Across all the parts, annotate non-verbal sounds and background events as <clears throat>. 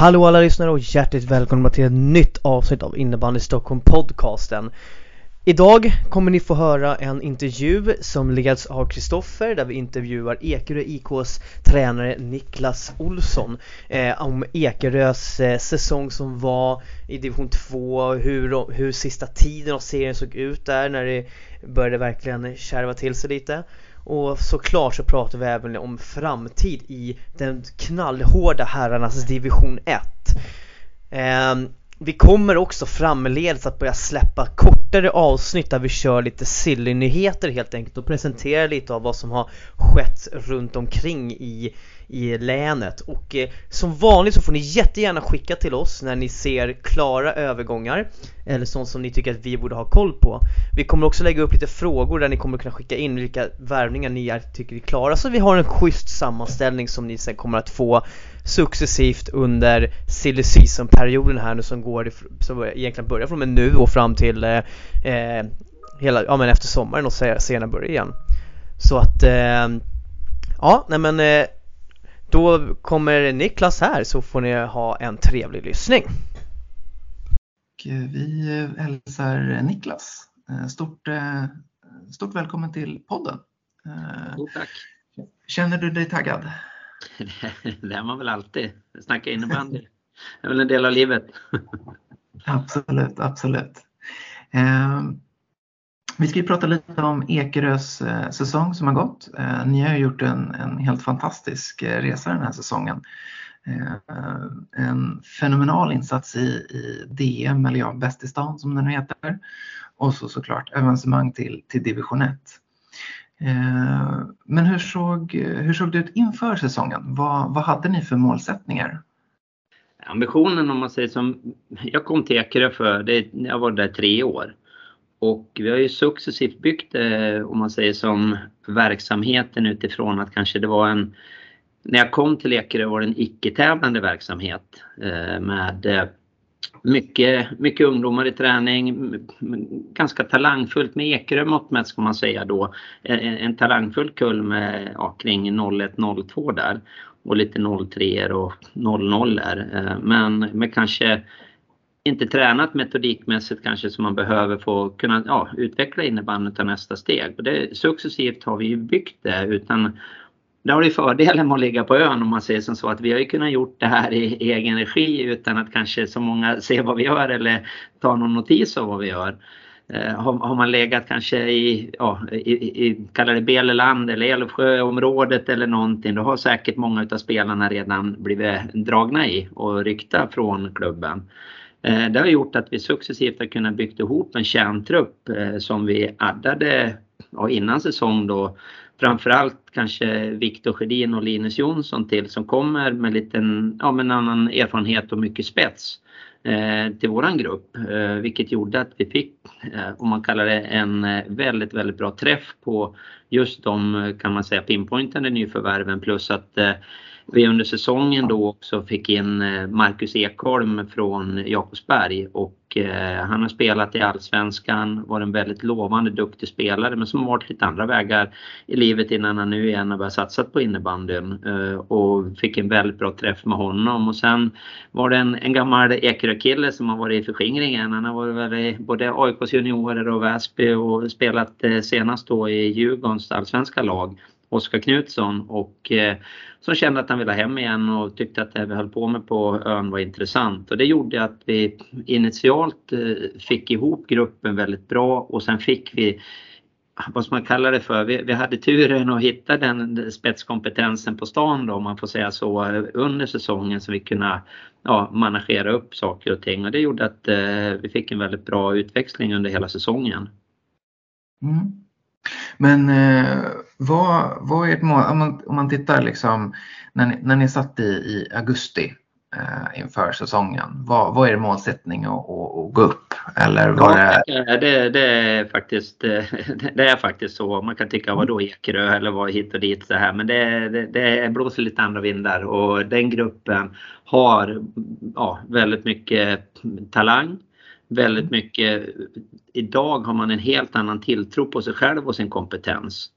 Hallå alla lyssnare och hjärtligt välkomna till ett nytt avsnitt av Innebandy Stockholm podcasten. Idag kommer ni få höra en intervju som leds av Kristoffer där vi intervjuar Ekerö IKs tränare Niklas Olsson eh, om Ekerös eh, säsong som var i division 2, hur, hur sista tiden av serien såg ut där när det började verkligen kärva till sig lite. Och såklart så pratar vi även om framtid i den knallhårda herrarnas division 1. Eh, vi kommer också framledes att börja släppa kortare avsnitt där vi kör lite silly-nyheter helt enkelt och presenterar lite av vad som har skett runt omkring i i länet och eh, som vanligt så får ni jättegärna skicka till oss när ni ser klara övergångar eller sånt som ni tycker att vi borde ha koll på. Vi kommer också lägga upp lite frågor där ni kommer kunna skicka in vilka värvningar ni är, tycker är klara så vi har en schysst sammanställning som ni sen kommer att få successivt under silly season-perioden här nu som går, som egentligen börjar från och med nu och fram till eh, eh hela, ja men efter sommaren och senare börjar igen. Så att eh, Ja, nej men eh, då kommer Niklas här så får ni ha en trevlig lyssning. Vi hälsar Niklas. Eh, stort, eh, stort välkommen till podden. Stort tack. Känner du dig taggad? <laughs> Det är man väl alltid. Snacka innebandy. Det är väl en del av livet. <laughs> Absolut, absolut. Vi ska ju prata lite om Ekerös eh, säsong som har gått. Eh, ni har gjort en, en helt fantastisk eh, resa den här säsongen. En fenomenal insats i, i DM, eller ja, Bäst i stan som den heter. Och så såklart avancemang till, till division 1. Men hur såg, hur såg det ut inför säsongen? Vad, vad hade ni för målsättningar? Ambitionen om man säger som, jag kom till Ekerö för, det, jag var där tre år. Och vi har ju successivt byggt, det, om man säger som verksamheten utifrån att kanske det var en när jag kom till Ekerö var det en icke-tävlande verksamhet eh, med eh, mycket, mycket ungdomar i träning, ganska talangfullt med Ekerö mått mätt ska man säga då. En, en talangfull kull med ja, kring 01-02 där och lite 03 och 00 där. Men med kanske inte tränat metodikmässigt kanske som man behöver för att kunna ja, utveckla innebandyn till nästa steg. Och det, successivt har vi ju byggt det utan det har ju fördelen med att ligga på ön om man säger som så att vi har ju kunnat gjort det här i egen regi utan att kanske så många <laughs> ser vad vi gör eller tar någon notis av vad vi gör. Eh, har, har, man legat kanske i, ja, i, i kallar det Beleland eller Älvsjöområdet eller någonting då har säkert många av spelarna redan blivit dragna i och ryckta från klubben. Eh, det har gjort att vi successivt har kunnat bygga ihop en kärntrupp eh, som vi addade ja, innan säsong då. Framförallt kanske Viktor Sjödin och Linus Jonsson till som kommer med lite ja, en annan erfarenhet och mycket spets eh, till våran grupp. Vilket gjorde att vi fick, om man kallar det en väldigt, väldigt bra träff på just de, kan man säga, pinpointande nyförvärven plus att vi under säsongen då också fick in eh, Marcus Ekholm från Jakobsberg och eh, han har spelat i Allsvenskan, var en väldigt lovande, duktig spelare men som har varit lite andra vägar i livet innan han nu igen har börjat satsa på innebandyn eh, och fick en väldigt bra träff med honom och sen var det en, en gammal Ekerö-kille som har varit i förskingringen. Han har varit i både AIKs juniorer och Väsby och spelat senast då i Djurgårdens allsvenska lag Oskar Knutsson och eh, som kände att han ville hem igen och tyckte att det vi höll på med på ön var intressant. Och det gjorde att vi initialt eh, fick ihop gruppen väldigt bra och sen fick vi vad ska man kalla det för, vi, vi hade turen att hitta den spetskompetensen på stan då om man får säga så under säsongen så vi kunde ja, managera upp saker och ting och det gjorde att eh, vi fick en väldigt bra utväxling under hela säsongen. Mm. Men eh, vad, vad är ert mål? Om man, om man tittar liksom när ni, när ni satt i, i augusti eh, inför säsongen? Vad, vad är det målsättning att, att, att gå upp? Eller var det... Ja, det, det, är faktiskt, <laughs> det är faktiskt så. Man kan tycka vad då Ekerö eller vad hit och dit så här. Men det, det, det blåser lite andra vindar och den gruppen har ja, väldigt mycket talang. Väldigt mycket, idag har man en helt annan tilltro på sig själv och sin kompetens.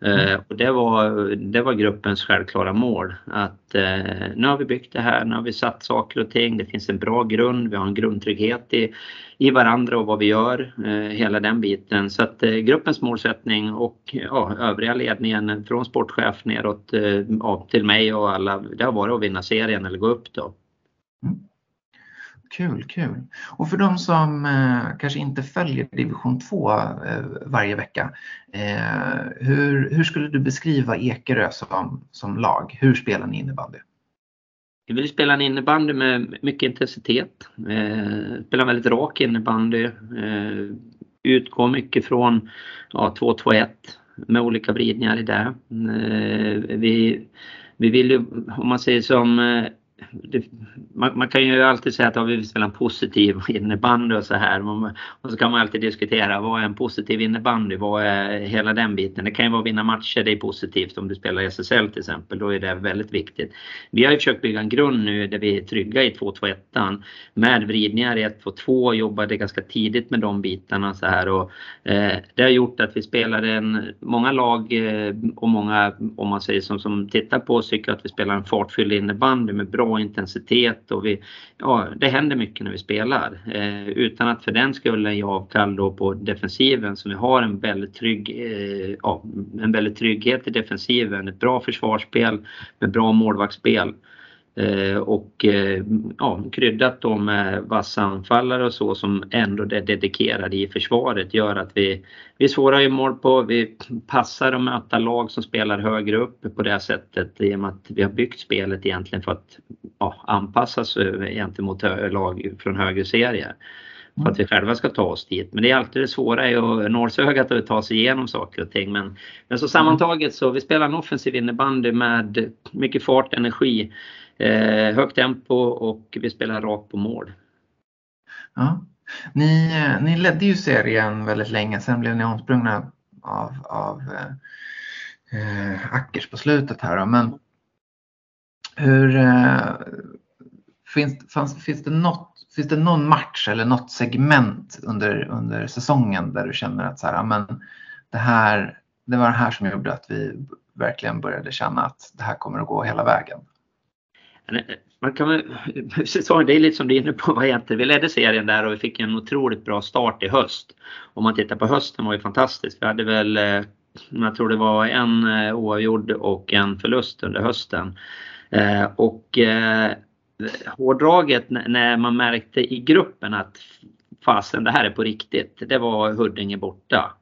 Mm. Eh, och det, var, det var gruppens självklara mål. Att eh, nu har vi byggt det här, nu har vi satt saker och ting, det finns en bra grund, vi har en grundtrygghet i, i varandra och vad vi gör, eh, hela den biten. Så att eh, gruppens målsättning och ja, övriga ledningen från sportchef neråt eh, ja, till mig och alla, det har varit att vinna serien eller gå upp då. Mm. Kul, kul. Och för de som eh, kanske inte följer division 2 eh, varje vecka, eh, hur, hur skulle du beskriva Ekerö som, som lag? Hur spelar ni innebandy? Vi vill spela en innebandy med mycket intensitet. Eh, spela väldigt rak innebandy. Eh, utgå mycket från ja, 2-2-1 med olika vridningar i det. Eh, vi, vi vill ju, om man säger som eh, det, man, man, kan ju alltid säga att ja, vi vill spela en positiv innebandy och så här. Och så kan man alltid diskutera vad är en positiv innebandy? Vad är hela den biten? Det kan ju vara att vinna matcher, det är positivt. Om du spelar i SSL till exempel, då är det väldigt viktigt. Vi har ju försökt bygga en grund nu där vi är trygga i 2-2-1 med vridningar i 1-2-2, jobbade ganska tidigt med de bitarna så här och eh, det har gjort att vi spelar en, många lag eh, och många, om man säger som, som tittar på oss, tycker att vi spelar en fartfylld innebandy med bra bra intensitet och vi, ja, det händer mycket när vi spelar. Eh, utan att för den skull ge avkall då på defensiven som vi har en väldigt trygg, eh, ja, en väldigt trygghet i defensiven. Ett bra försvarsspel med bra målvaktsspel. Eh, och eh, ja, kryddat då med vassa anfallare och så som ändå är dedikerade i försvaret gör att vi, vi är svåra i mål på. Vi passar att möta lag som spelar högre upp på det sättet i och med att vi har byggt spelet egentligen för att ja, anpassas gentemot lag från högre serier. För att vi själva ska ta oss dit. Men det är alltid det svåra i nålsögat att ta sig igenom saker och ting. Men, men så sammantaget så vi spelar en offensiv innebandy med mycket fart, energi eh, högt tempo och vi spelar rakt på mål. Ja. Ni, ni ledde ju serien väldigt länge, sen blev ni omsprungna av, av eh, eh Ackers på slutet här. Då. Men hur, eh, finns, fanns, finns, det något, finns det någon match eller något segment under, under säsongen där du känner att så här, men det, här, det var det här som gjorde att vi verkligen började känna att det här kommer att gå hela vägen? Eh, man kan väl, <laughs> det är lite som du är inne på, vad egentligen, vi ledde serien där och vi fick en otroligt bra start i höst. Om man tittar på hösten var ju fantastiskt. Vi hade väl, eh, jag tror det var en eh, oavgjord och en förlust under hösten. Och hårdraget när man märkte i gruppen att fasen det här är på riktigt, det var Huddinge borta.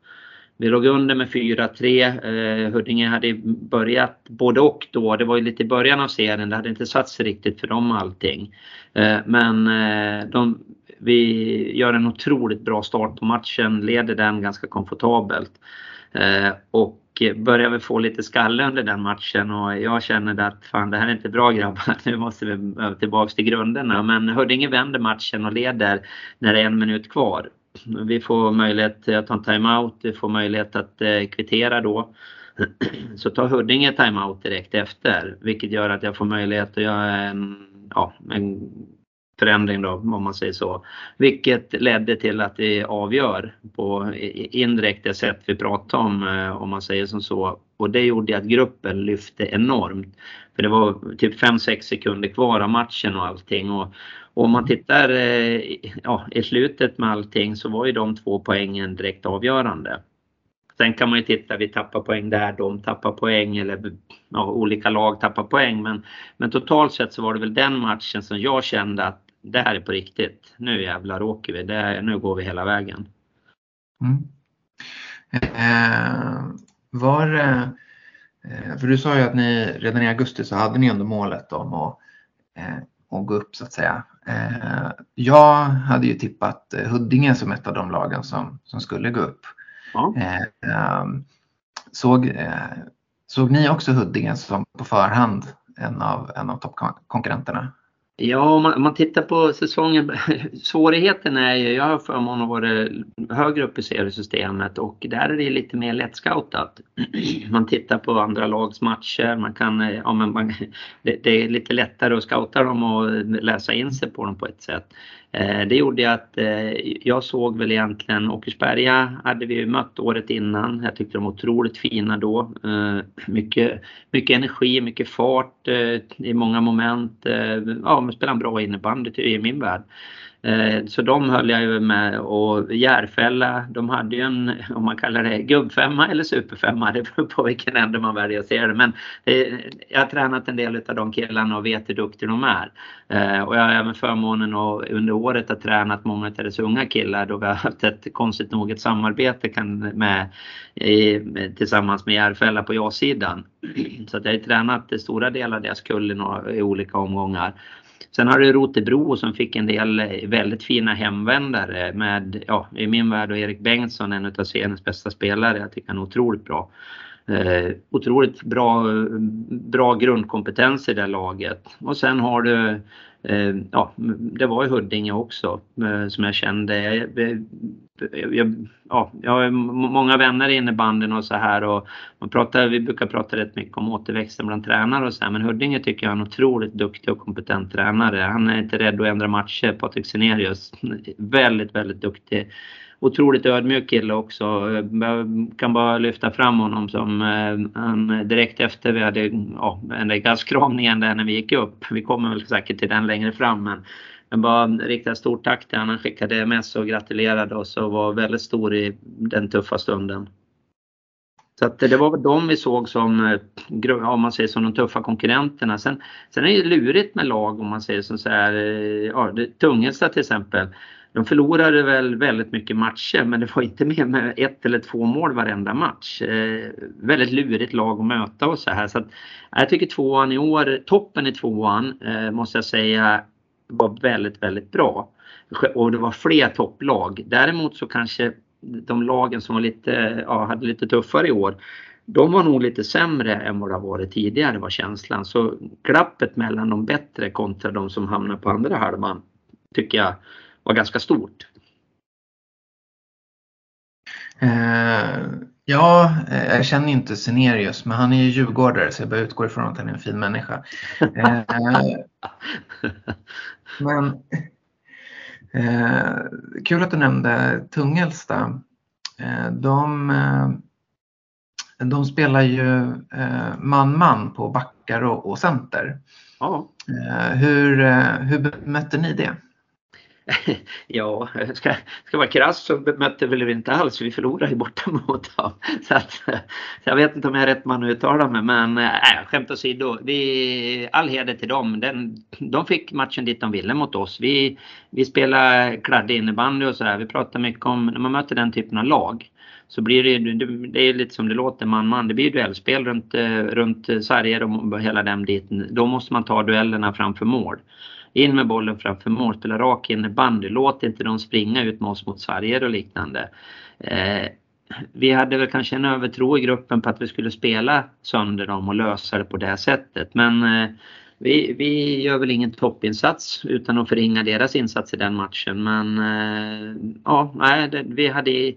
Vi låg under med 4-3. Eh, Huddinge hade börjat både och då. Det var ju lite i början av serien. Det hade inte satt sig riktigt för dem allting. Eh, men eh, de, vi gör en otroligt bra start på matchen. Leder den ganska komfortabelt. Eh, och börjar vi få lite skalle under den matchen och jag känner att fan det här är inte bra grabbar, <laughs> nu måste vi tillbaks till grunderna. Men Huddinge vänder matchen och leder när det är en minut kvar. Vi får möjlighet att ta en timeout, vi får möjlighet att eh, kvittera då. <clears throat> Så tar Huddinge timeout direkt efter vilket gör att jag får möjlighet att göra en, ja, en förändring då om man säger så. Vilket ledde till att vi avgör på indirekt det sätt vi pratade om eh, om man säger som så. Och det gjorde att gruppen lyfte enormt. För det var typ 5-6 sekunder kvar av matchen och allting. Och, och om man tittar eh, ja, i slutet med allting så var ju de två poängen direkt avgörande. Sen kan man ju titta, vi tappar poäng där, de tappar poäng eller ja, olika lag tappar poäng. Men, men totalt sett så var det väl den matchen som jag kände att det här är på riktigt. Nu jävlar åker vi, det, nu går vi hela vägen. Mm. Eh, var eh, för du sa ju att ni redan i augusti så hade ni ändå målet om att, eh, att gå upp så att säga. Eh, jag hade ju tippat Huddinge som ett av de lagen som, som skulle gå upp. Ja. Eh, ehm, såg, eh, såg ni också Huddinge som på förhand en av, en av toppkonkurrenterna? Ja, om man, om man, tittar på säsongen. <laughs> Svårigheten är ju, jag har förmånen att vara högre upp i seriesystemet och där är det lite mer lättscoutat. <clears throat> Man tittar på andra lags matcher, man kan, eh, ja, men man, <laughs> det, det, är lite lättare att scouta dem och läsa in sig på dem på ett sätt. Eh, det gjorde att eh, jag såg väl egentligen Åkersberga hade vi mött året innan. Jag tyckte de var otroligt fina då. Eh, mycket, mycket energi, mycket fart i många moment. Ja, de spelar en bra innebandy i min värld. Eh, så de höll jag ju med och Järfälla, de hade ju en, om man kallar det gubbfemma eller superfemma, det beror på vilken ände man väljer att se det. Men eh, jag har tränat en del av de killarna och vet hur duktiga de är. Eh, och jag har även förmånen att under året ha tränat många av deras unga killar då vi har haft ett konstigt nog ett samarbete med, tillsammans med Järfälla på ja-sidan. <clears throat> Så att jag har tränat stora delar av deras kull i olika omgångar. Sen har du Rotebro som fick en del eh, väldigt fina hemvändare med, ja, i min värld och Erik Bengtsson, en av seriens bästa spelare. Jag tycker han är otroligt bra. Eh, otroligt bra, bra grundkompetens i det laget. Och sen har du Eh, ja, det var i Huddinge också eh, som jag kände. Jag, jag, ja, jag har många vänner i innebandyn och så här och man pratar, vi brukar prata rätt mycket om återväxten bland tränare och så här, men Huddinge tycker jag är en otroligt duktig och kompetent tränare. Han är inte rädd att ändra matcher, Patrik Senerius. Väldigt, väldigt duktig otroligt ödmjuk kille också. Jag kan bara lyfta fram honom som eh, han direkt efter vi hade ja, en gaskramningen där när vi gick upp. Vi kommer väl säkert till den längre fram men men bara rikta stort tack till honom. Han skickade sms och gratulerade oss och var väldigt stor i den tuffa stunden. Så att det var väl de vi såg som, eh, om man säger som de tuffa konkurrenterna. Sen, sen är det lurigt med lag om man säger som så här, eh, ja, Tungelsta till exempel. De förlorade väl väldigt mycket matcher men det var inte mer med ett eller två mål varenda match. Eh, väldigt lurigt lag att möta och så här. Så att, jag tycker tvåan i år, toppen i tvåan eh, måste jag säga var väldigt, väldigt bra. Och det var fler topplag. Däremot så kanske de lagen som var lite, ja, hade lite tuffare i år de var nog lite sämre än vad det har varit tidigare var känslan. Så glappet mellan de bättre kontra de som hamnar på andra halvan tycker jag var ganska stort. Eh, ja, eh, jag känner inte Senerius men han är ju djurgårdare så jag bara utgår ifrån att han är en fin människa. Eh, <laughs> men eh, kul att du nämnde Tungelsta. Eh, de, eh, de spelar ju man-man på backar och, och center. Ja. Hur, hur mötte ni det? <laughs> ja, ska, ska vara krass så bemötte vi inte alls. Vi förlorade ju borta mot dem. <laughs> Så, att, så jag vet inte om jag är rätt man att uttala mig men äh, skämt åsido. Vi, all heder till dem. Den, de fick matchen dit de ville mot oss. Vi, vi spelar kladdig innebandy och så här. Vi pratar mycket om när man möter den typen av lag så blir det, ju, det är lite som det låter man-man. Det blir duellspel runt, runt sarger och hela den biten. Då måste man ta duellerna framför mål. In med bollen framför mål, spela rak innebandy. Låt inte dem springa ut med oss mot sarger och liknande. Eh, vi hade väl kanske en övertro i gruppen på att vi skulle spela sönder dem och lösa det på det sättet. Men eh, vi, vi gör väl ingen toppinsats utan att förringa deras insats i den matchen. Men eh, ja, nej, det, vi hade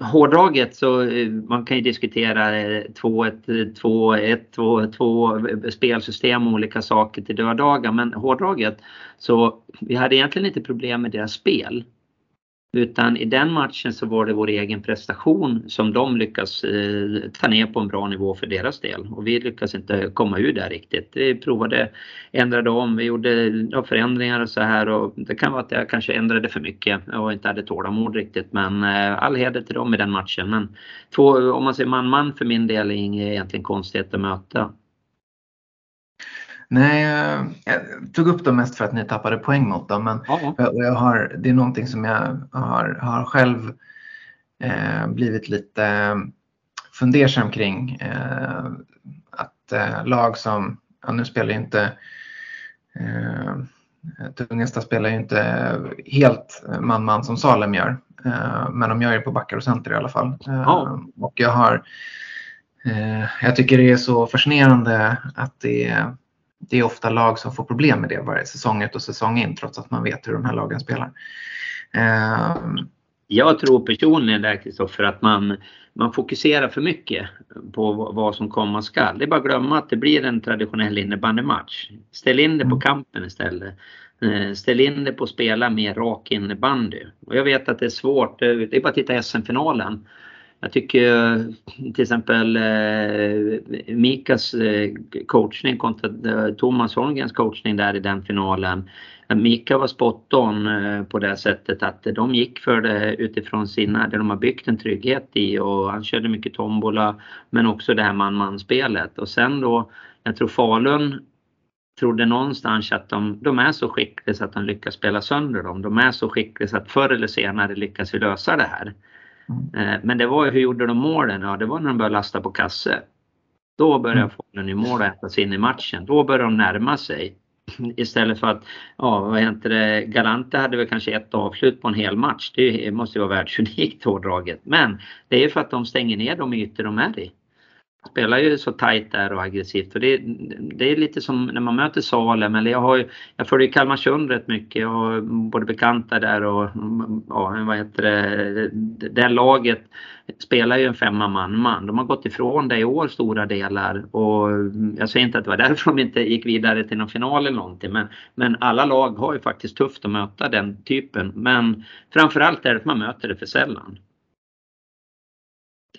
hårdraget så eh, man kan ju diskutera 2-1, 2-1, 2-2 spelsystem och olika saker till döddagar men hårdraget så vi hade egentligen inte problem med deras spel. Utan i den matchen så var det vår egen prestation som de lyckas eh, ta ner på en bra nivå för deras del. Och vi lyckas inte komma ur där riktigt. Vi provade, ändrade om, vi gjorde förändringar och så här. Och det kan vara att jag kanske ändrade för mycket och inte hade tålamod riktigt. Men eh, all heder till dem i den matchen. Men två, om man säger man-man för min del är inget egentligen konstigt att möta. Nej, jag tog upp dem mest för att ni tappade poäng mot dem. Men ja. jag har, det är någonting som jag har, har själv eh, blivit lite fundersam kring. Eh, att eh, lag som, ja, nu spelar ju inte eh, Tungesta spelar ju inte helt man-man som Salem gör. Eh, men de gör det på backar och center i alla fall. Ja. Eh, och jag har jag tycker det är så fascinerande att det är det är ofta lag som får problem med det varje säsong ut och säsong in trots att man vet hur de här lagen spelar. Eh, jag tror personligen där Kristoffer att man, man fokuserar för mycket på vad som komma skall. Det är bara att glömma att det blir en traditionell innebandymatch. Ställ in det på mm. kampen istället. Eh, ställ in det på att spela mer rak innebandy. Och jag vet att det är svårt. Det är bara att titta SM-finalen. Jag tycker till exempel eh, Mikas eh, coachning kontra eh, Thomas Holmgrens coachning där i den finalen. Mika var spot on eh, på det sättet att de gick för det utifrån sina, det de har byggt en trygghet i och han körde mycket tombola men också det här man-man-spelet och sen då, jag tror Falun trodde någonstans att de, de är så skickliga så att de lyckas spela sönder dem. De är så skickliga så att förr eller senare lyckas vi lösa det här. Mm. Men det var ju, hur gjorde de målen? Ja, det var när de började lasta på kasse. Då började mm. Falun i mål äta sig in i matchen. Då började de närma sig. <clears throat> Istället för att, ja vad heter det, Galante hade väl kanske ett avslut på en hel match. Det måste ju vara världsunikt <laughs> hårdraget. Men det är för att de stänger ner de ytor de är i spelar ju så tajt där och aggressivt. Och det, det är lite som när man möter Salem, eller jag, har, jag följer Kalmarsund rätt mycket. Jag har både bekanta där och ja, vad heter det, det laget spelar ju en femma man-man. De har gått ifrån det i år stora delar och jag säger inte att det var därför de inte gick vidare till någon final eller någonting men, men alla lag har ju faktiskt tufft att möta den typen. Men framförallt är det att man möter det för sällan.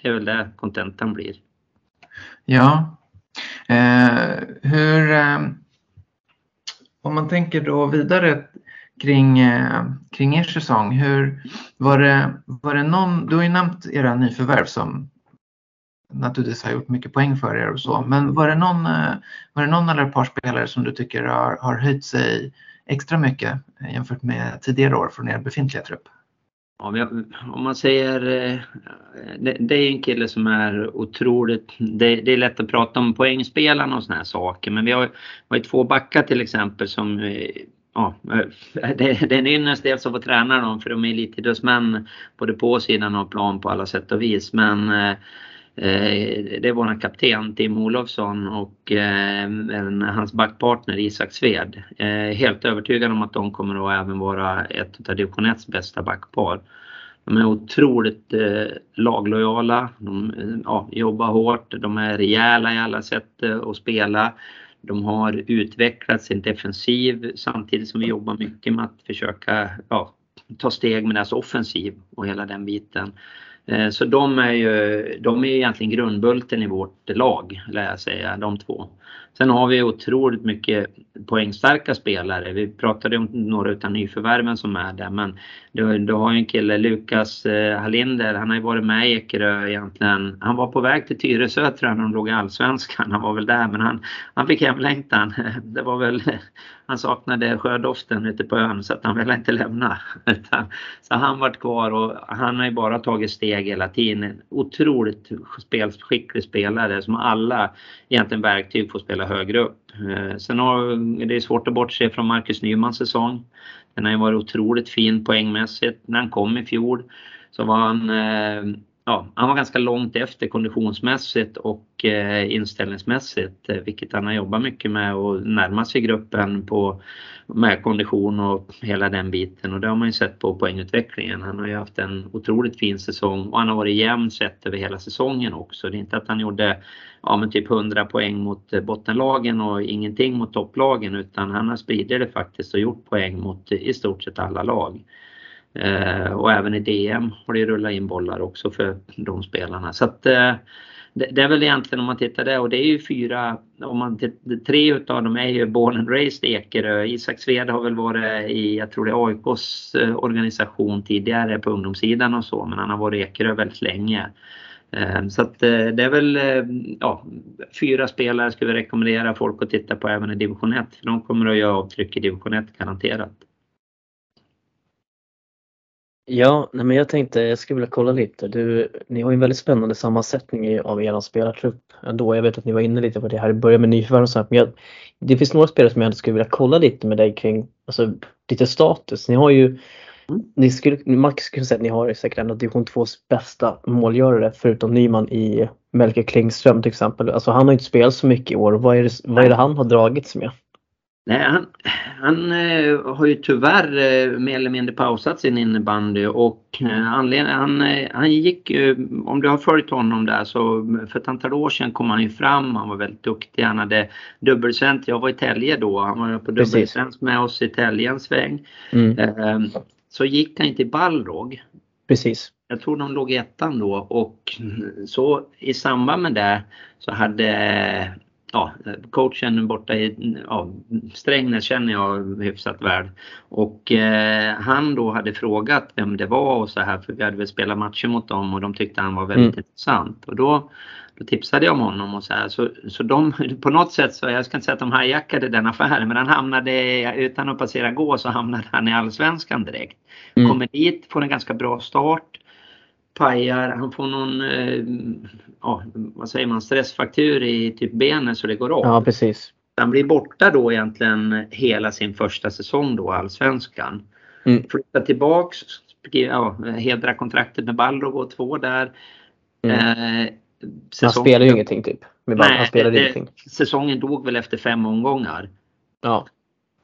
Det är väl det kontentan blir. Ja. Eh, hur, eh, om man tänker då vidare kring, eh, kring er säsong, hur var det, var det någon, du har ju nämnt era nyförvärv som naturligtvis har gjort mycket poäng för er och så, men var det någon, eh, var det någon eller ett par spelare som du tycker har, har höjt sig extra mycket eh, jämfört med tidigare år från er befintliga trupp? Om man säger, eh, det, det, är en kille som är otroligt, det, det, är lätt att prata om poängspelarna och såna här saker men vi har, vi har två backar till exempel som eh, Ja, <laughs> det, det är en ynnest dels att få träna dem för de är elitidrottsmän både på sidan av plan på alla sätt och vis men eh, Eh, det är våran kapten Tim Olofsson och eh, hans backpartner Isak Sved. Eh, helt övertygad om att de kommer att även vara ett av division 1 bästa backpar. De är otroligt laglojala, de ja, jobbar hårt, de är rejäla i alla sätt att spela. De har utvecklat sin defensiv samtidigt som vi jobbar mycket med att försöka ja, ta steg med deras offensiv och hela den biten. Eh, så de är ju de är egentligen grundbulten i vårt lag, lär jag säga, de två. Sen har vi otroligt mycket poängstarka spelare. Vi pratade om några utan nyförvärven som är där men du, du har ju en kille, Lukas eh, Hallinder, han har ju varit med i Ekerö egentligen. Han var på väg till Tyresö tror jag när de låg i Allsvenskan. Han var väl där men han, han fick hemlängtan. <laughs> Det var väl, han saknade sjödoften ute på ön så att han ville inte lämna. <laughs> Så han vart kvar och han har ju bara tagit steg hela tiden. Otroligt spelskicklig spelare som alla egentligen verktyg får spela högre upp. Eh, sen har, det är svårt att bortse från Marcus Nymans säsong. Den har ju varit otroligt fin poängmässigt. När han kom i fjol så var han, eh, ja, han var ganska långt efter konditionsmässigt och eh, inställningsmässigt. Eh, vilket han har jobbat mycket med och närma sig gruppen på med kondition och hela den biten och det har man ju sett på poängutvecklingen. Han har ju haft en otroligt fin säsong och han har varit jämn sett över hela säsongen också. Det är inte att han gjorde ja, men typ 100 poäng mot eh, bottenlagen och ingenting mot topplagen utan han har spridit det faktiskt och gjort poäng mot eh, i stort sett alla lag. Eh, och även i DM har det rullat in bollar också för de spelarna. Så att, eh, det, är väl egentligen om man tittar där och det är ju fyra, om man tittar, tre utav dem är ju born and raised Ekerö. Isak Sved har väl varit i, jag tror det är AIKs eh, organisation tidigare på ungdomssidan och så, men han har varit i Ekerö väldigt länge. Eh, så att eh, det är väl ja, fyra spelare skulle vi rekommendera folk att titta på även i division 1. För de kommer att göra avtryck i division 1 garanterat. Ja, nej men jag tänkte jag skulle vilja kolla lite. Du, ni har ju en väldigt spännande sammansättning av er spelartrupp ändå. Jag vet att ni var inne lite på det här i början med nyförvärv och sånt. Men jag, det finns några spelare som jag skulle vilja kolla lite med dig kring, alltså lite status. Ni har ju Ni skulle, Max skulle säga att ni har säkert en av division 2s bästa målgörare förutom Nyman i Melker Klingström till exempel. Alltså han har inte spelat så mycket i år. Vad är det, vad är det han har dragits med? Nej, han, han eh, har ju tyvärr eh, mer eller mindre pausat sin innebandy och eh, anledning, han, eh, han gick ju, om du har följt honom där så för ett antal år sedan kom han ju fram, han var väldigt duktig, han hade dubbelsvensk, jag var i Tälje då, han var på dubbelsvensk med oss i Tälje en sväng. Mm. Eh, så gick han till Balrog. Precis. Jag tror de låg i ettan då och så i samband med det så hade ja, coachen borta i ja, Strängnäs känner jag hyfsat väl. Och eh, han då hade frågat vem det var och så här för vi hade väl spelat matcher mot dem och de tyckte han var väldigt Mm. intressant. Och då, då tipsade jag om honom och så här. Så, så de <laughs> på något sätt så, jag ska inte säga att de hijackade den affären men han hamnade, utan att passera gå så hamnade han i Allsvenskan direkt. Mm. Kommer dit, får en ganska bra start. Pajar, han får någon, eh, ja, vad säger man, stressfraktur i typ benet så det går av. Ja, precis. Han blir borta då egentligen hela sin första säsong då, Allsvenskan. Mm. Flyttar tillbaks, ja, hedrar kontraktet med Balrog och två där. Mm. Eh, Han säsong- spelar ju ingenting typ. Med. Nej, han spelade det- ingenting. Säsongen dog väl efter fem omgångar. Ja.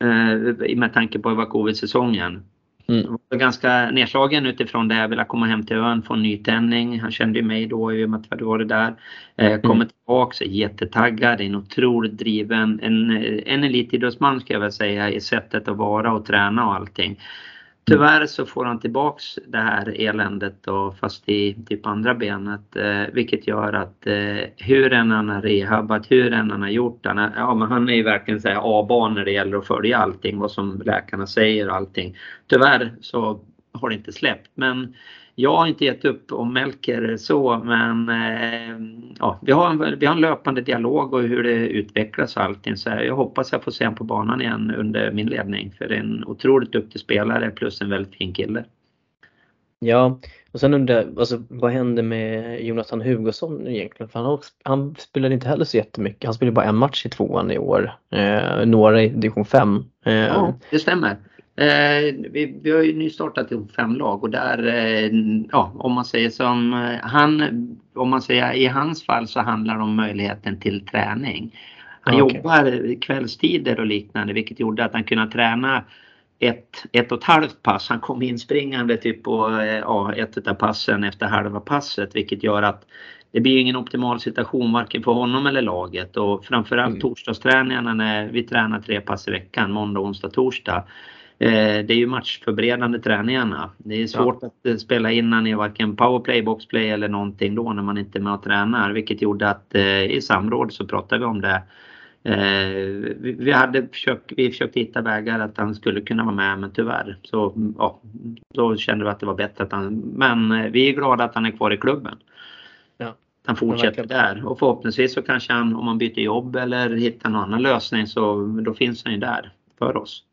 Eh, med tanke på det var covid-säsongen. Mm. Jag var ganska nedslagen utifrån det. Jag ville komma hem till ön, få en nytändning. Han kände ju mig då i och med att vi hade där. Eh, kommer Mm. tillbaks, är jättetaggad, är en otroligt driven. En, en elitidrottsman ska jag väl säga i sättet att vara och träna och allting. Tyvärr så får han tillbaks det här eländet då, fast i typ andra benet. Eh, vilket gör att eh, hur än han har rehabbat, hur än han har gjort. Han är, ja, men han är ju verkligen så här A-barn när det gäller att följa allting, vad som läkarna säger och allting. Tyvärr så har det inte släppt. Men jag har inte gett upp om Melker så men eh, ja, vi, har en, vi har en löpande dialog och hur det utvecklas och allting. Så jag hoppas jag får se honom på banan igen under min ledning. För det är en otroligt duktig spelare plus en väldigt fin kille. Ja, och sen undrar jag, alltså, vad hände med Jonathan Hugosson egentligen? För han, har, han spelade inte heller så jättemycket. Han spelade bara en match i tvåan i år. Eh, några i division 5. Eh, Ja, det stämmer. Eh, vi, vi har ju nystartat i fem lag och där, eh, ja, om man säger som eh, han, om man säger i hans fall så handlar det om möjligheten till träning. Han okej. jobbar kvällstider och liknande vilket gjorde att han kunde träna ett, ett och ett halvt pass. Han kom inspringande typ på ja, ett av passen efter halva passet vilket gör att det blir ingen optimal situation varken för honom eller laget och framförallt Mm. torsdagsträningarna när vi tränar tre pass i veckan, måndag, onsdag, torsdag. Eh, Det är ju matchförberedande träningarna. Det är svårt att eh, spela innan i varken powerplay, boxplay eller någonting då när man inte är med och tränar. Vilket gjorde att eh, i samråd så pratade vi om det. Vi- hade försökt, vi försökte hitta vägar att han skulle kunna vara med men tyvärr så ja, då kände vi att det var bättre att han, men vi är glada att han är kvar i klubben. Ja. Han fortsätter där och förhoppningsvis så kanske han om han byter jobb eller hittar någon annan lösning så då finns han ju där för oss.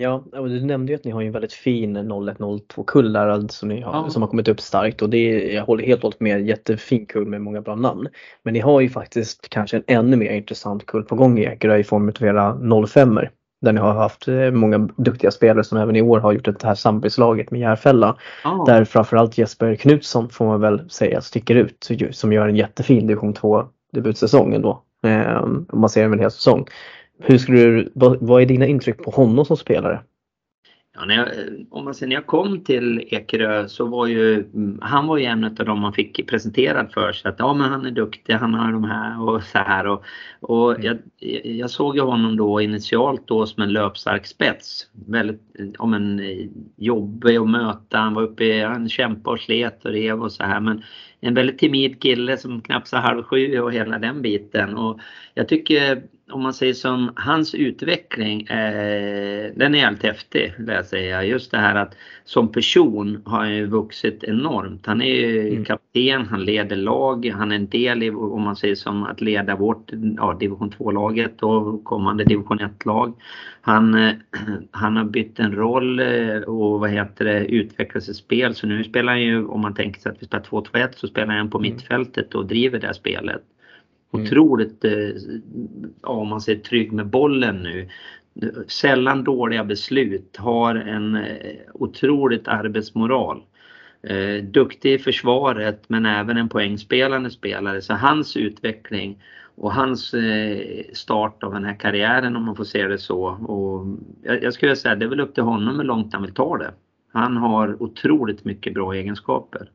Ja, och du nämnde ju att ni har en väldigt fin 0102 kull där alltså ni har, Ja. som har kommit upp starkt och det är, jag håller helt och hållet med, jättefin kull med många bra namn. Men ni har ju faktiskt kanske en ännu mer intressant kull på gång i Ekerö i form av era 05 där ni har haft eh, många duktiga spelare som även i år har gjort det här samarbetslaget med Järfälla. Ja. Där framförallt Jesper Knutsson får man väl säga sticker ut som gör en jättefin division 2 debutsäsong ändå. Eh, om man ser över en hel säsong. Hur skulle du, vad, vad är dina intryck på honom som spelare? Ja, när jag, om man säger när jag kom till Ekerö så var ju mm, han var ju en av dem man fick presenterad för sig att ja men han är duktig, han har de här och så här och, och jag, jag såg ju honom då initialt då som en löpstark spets. Väldigt, om en jobbig att möta, han var uppe han kämpade och slet och rev och så här men en väldigt timid kille som knappt sa halv sju och hela den biten och jag tycker om man säger som hans utveckling, eh, den är helt häftig vill jag säga. Just det här att som person har han ju vuxit enormt. Han är ju Mm. kapten, han leder lag, han är en del i, om man säger som att leda vårt ja, division 2-laget och kommande division 1-lag. Han, eh, han har bytt en roll eh, och vad heter det, utvecklat sitt spel. Så nu spelar han ju, om man tänker sig att vi spelar 2-2-1 så spelar han på Mm. mittfältet och driver det här spelet. Mm. otroligt, eh, ja, om man säger trygg med bollen nu. sällan dåliga beslut, har en eh, otroligt arbetsmoral. Eh, duktig i försvaret men även en poängspelande spelare. Så hans utveckling och hans eh, start av den här karriären om man får se det så. Och jag, jag skulle säga det är väl upp till honom hur långt han vill ta det. Han har otroligt mycket bra egenskaper.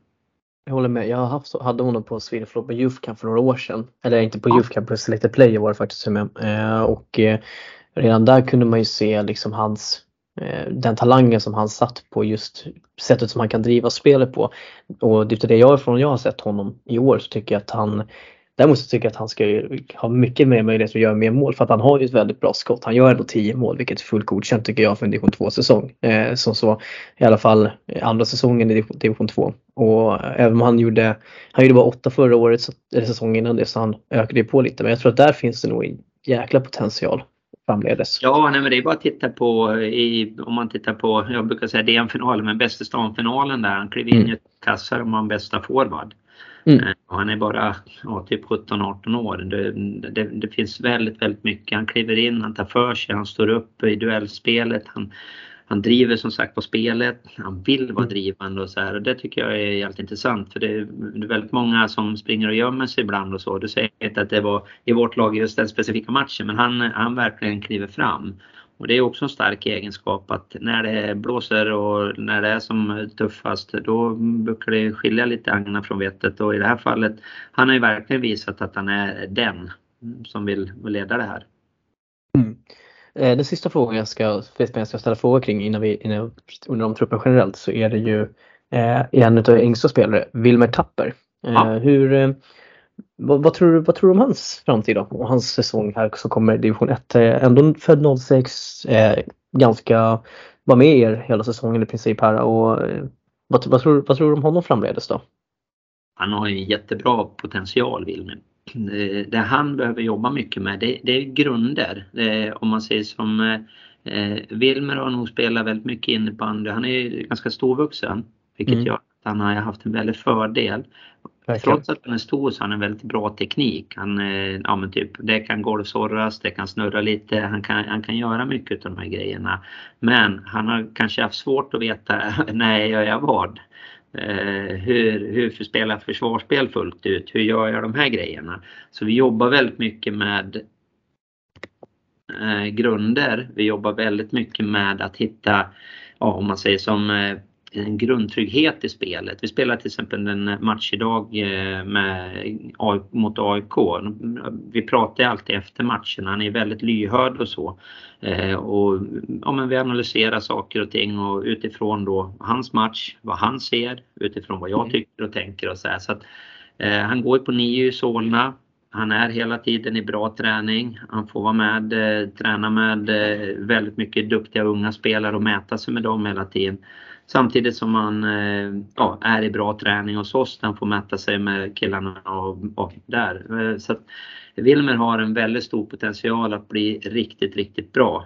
Jag håller med. Jag haft, hade honom på Sweden Flop Youth Camp för några år sedan. Eller inte på. Youth Camp, på Selected Player var det faktiskt med. Eh, och eh, redan där kunde man ju se liksom hans eh, den talangen som han satt på just sättet som han kan driva spelet på. Och det är det jag från jag har sett honom i år så tycker jag att han Däremot så tycker jag att han ska ha mycket mer möjlighet att göra mer mål för att han har ju ett väldigt bra skott. Han gör ändå 10 mål vilket är fullt godkänt tycker jag för en division 2 säsong. Eh, som så i alla fall andra säsongen i division 2. Och även om han gjorde, han gjorde bara 8 förra året, eller säsongen innan det så han ökade ju på lite. Men jag tror att där finns det nog en jäkla potential framledes. Ja, nej, men det är bara att titta på, i, om man tittar på, jag brukar säga DM-finalen, men bästa stan-finalen där. Han klev in mm. i kassar och man bästa forward. Mm. Han är bara ja, typ 17-18 år. Det, det, det, finns väldigt, väldigt mycket. Han kliver in, han tar för sig, han står upp i duellspelet. Han, han driver som sagt på spelet, han vill vara mm. drivande och så här. Och det tycker jag är jävligt intressant för det är väldigt många som springer och gömmer sig ibland och så. Du säger inte att det var i vårt lag just den specifika matchen men han, han verkligen kliver fram. Och det är också en stark egenskap att när det blåser och när det är som tuffast då brukar det skilja lite agna från vettet och i det här fallet han har ju verkligen visat att han är den som vill leda det här. Mm. Eh, den sista frågan jag ska, jag ska ställa frågor kring innan vi innan, under om truppen generellt så är det ju eh, en av yngsta spelare, Wilmer Tapper. Eh, ja. Hur, eh, vad, vad, tror du, vad tror du om hans framtid då? Och hans säsong här som kommer i division 1. Eh, ändå född 06, eh, ganska, var med er hela säsongen i princip här och eh, vad, vad, tror, vad tror du om honom framledes då? Han har ju jättebra potential Wilmer. Det han behöver jobba mycket med det, det är grunder. Det, om man säger som eh, Wilmer har nog spelat väldigt mycket innebandy. Han är ju ganska storvuxen vilket mm. gör att han har haft en väldig fördel. Verkligen. Trots att han är stor så har han en väldigt bra teknik. Han, eh, ja, men typ, det kan golvsorras, det kan snurra lite, han kan, han kan göra mycket av de här grejerna. Men han har kanske haft svårt att veta <laughs> när gör jag vad. Eh, hur, hur spelar försvarsspel fullt ut? Hur gör jag de här grejerna? Så vi jobbar väldigt mycket med eh, grunder. Vi jobbar väldigt mycket med att hitta, ja, om man säger som eh, en grundtrygghet i spelet. Vi spelar till exempel en match idag eh, med, mot AIK. Vi pratar alltid efter matchen, han är väldigt lyhörd och så. Eh, och, ja, men vi analyserar saker och ting och utifrån då hans match, vad han ser, utifrån vad jag mm. tycker och tänker och så här. Så att, eh, han går på nio i Solna. Han är hela tiden i bra träning. Han får vara med, eh, träna med eh, väldigt mycket duktiga unga spelare och mäta sig med dem hela tiden. Samtidigt som han eh, ja, är i bra träning hos oss, han får mäta sig med killarna och, och där. Eh, så att Wilmer har en väldigt stor potential att bli riktigt, riktigt bra.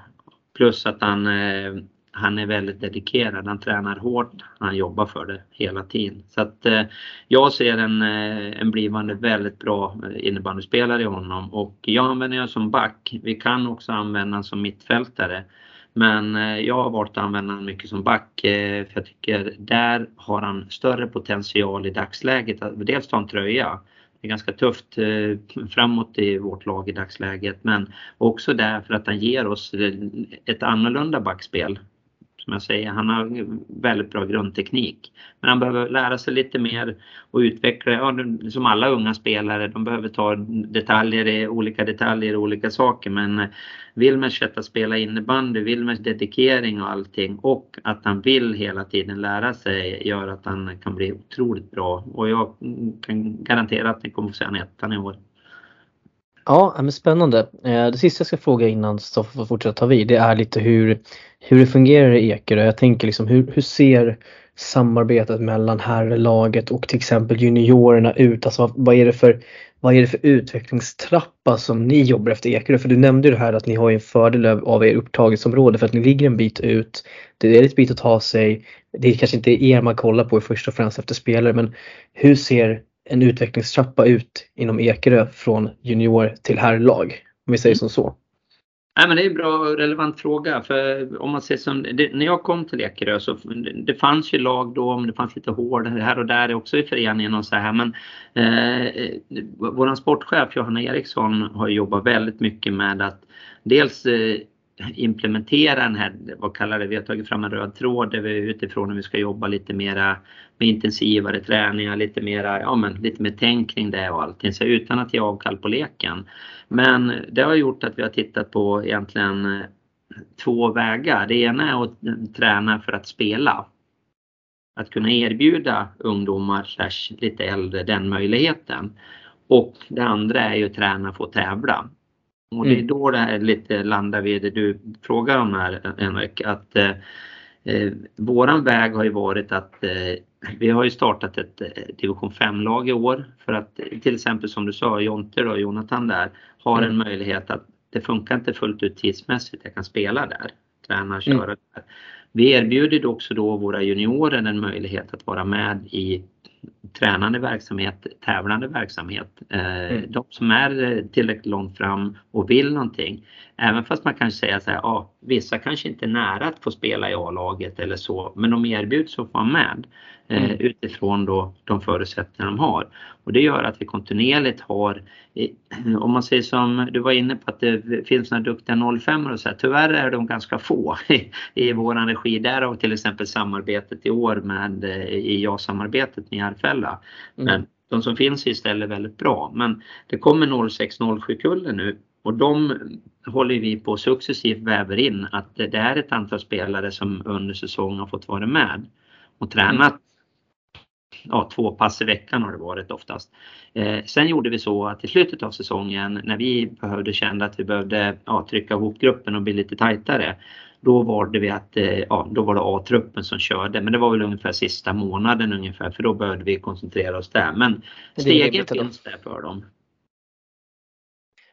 Plus att han, eh, han är väldigt dedikerad, han tränar hårt, han jobbar för det hela tiden. Så att eh, jag ser en, eh, en blivande väldigt bra innebandyspelare i honom och jag använder honom som back. Vi kan också använda honom som mittfältare. Men eh, jag har valt att använda honom mycket som back eh, för jag tycker där har han större potential i dagsläget. Dels ta en tröja. Det är ganska tufft eh, <laughs> framåt i vårt lag i dagsläget men också därför att han ger oss ett annorlunda backspel som jag säger, han har väldigt bra grundteknik. Men han behöver lära sig lite mer och utveckla, ja, som alla unga spelare, de behöver ta detaljer i olika detaljer i olika saker. Men eh, Wilmers sätt att spela innebandy, Wilmers dedikering och allting och att han vill hela tiden lära sig gör att han kan bli otroligt bra. Och jag kan garantera att ni kommer få se en ettan i år. Ja, men spännande. Eh, det sista jag ska fråga innan Stoffe får fortsätta ta vid, det är lite hur, hur det fungerar i Ekerö. Jag tänker liksom hur, hur ser samarbetet mellan herrlaget och till exempel juniorerna ut? Alltså vad är det för, vad är det för utvecklingstrappa som ni jobbar efter Ekerö? För du nämnde ju det här att ni har en fördel av er upptagningsområde för att ni ligger en bit ut. Det är ett bit att ta sig. Det är kanske inte er man kollar på först och främst efter spelare men hur ser en utvecklingstrappa ut inom Ekerö från junior till herrlag. Om vi säger som så. Nej, men det är en bra och relevant fråga. För om man ser som, det, när jag kom till Ekerö så det, det fanns ju lag då, men det fanns lite hårdare här och där också i föreningen och så här. Men eh, vår sportchef Johanna Eriksson har jobbat väldigt mycket med att dels eh, implementera den här, vad kallar det, vi har tagit fram en röd tråd där vi utifrån hur vi ska jobba lite mera med intensivare träningar, lite mera, ja men lite mer tänk kring det och allting, så utan att ge avkall på leken. Men det har gjort att vi har tittat på egentligen eh, två vägar. Det ena är att eh, träna för att spela. Att kunna erbjuda ungdomar slash lite äldre den möjligheten. Och det andra är ju att träna för att tävla. Och det är mm. då det här lite landar vid det du frågar om här Henrik. Att eh, eh, våran väg har ju varit att eh, vi har ju startat ett eh, division 5-lag i år för att till exempel som du sa Jonte och Jonathan där har mm. en möjlighet att det funkar inte fullt ut tidsmässigt, jag kan spela där, träna, köra mm. där. Vi erbjuder också då våra juniorer en möjlighet att vara med i tränande verksamhet, tävlande verksamhet. Eh, mm. De som är tillräckligt långt fram och vill någonting. Även fast man kan säga så här, ja, vissa kanske inte är nära att få spela i A-laget eller så, men de erbjuds att vara med eh, mm. utifrån då de förutsättningar de har. Och det gör att vi kontinuerligt har, <clears throat> om man säger som du var inne på att det finns några duktiga 05 och så här, tyvärr är de ganska få <laughs> i, i vår regi. Därav till exempel samarbetet i år med eh, i ja-samarbetet med Järfälla. Mm. Men de som finns istället är väldigt bra. Men det kommer 06-07 kullen nu och de håller vi på successivt väver in att det är ett antal spelare som under säsongen har fått vara med och tränat ja, två pass i veckan har det varit oftast. Eh, sen gjorde vi så att i slutet av säsongen när vi behövde känna att vi behövde ja, trycka ihop gruppen och bli lite tajtare. Då valde vi att, eh, ja, då var det A-truppen som körde men det var väl ungefär sista månaden ungefär för då behövde vi koncentrera oss där. Men stegen finns där för dem.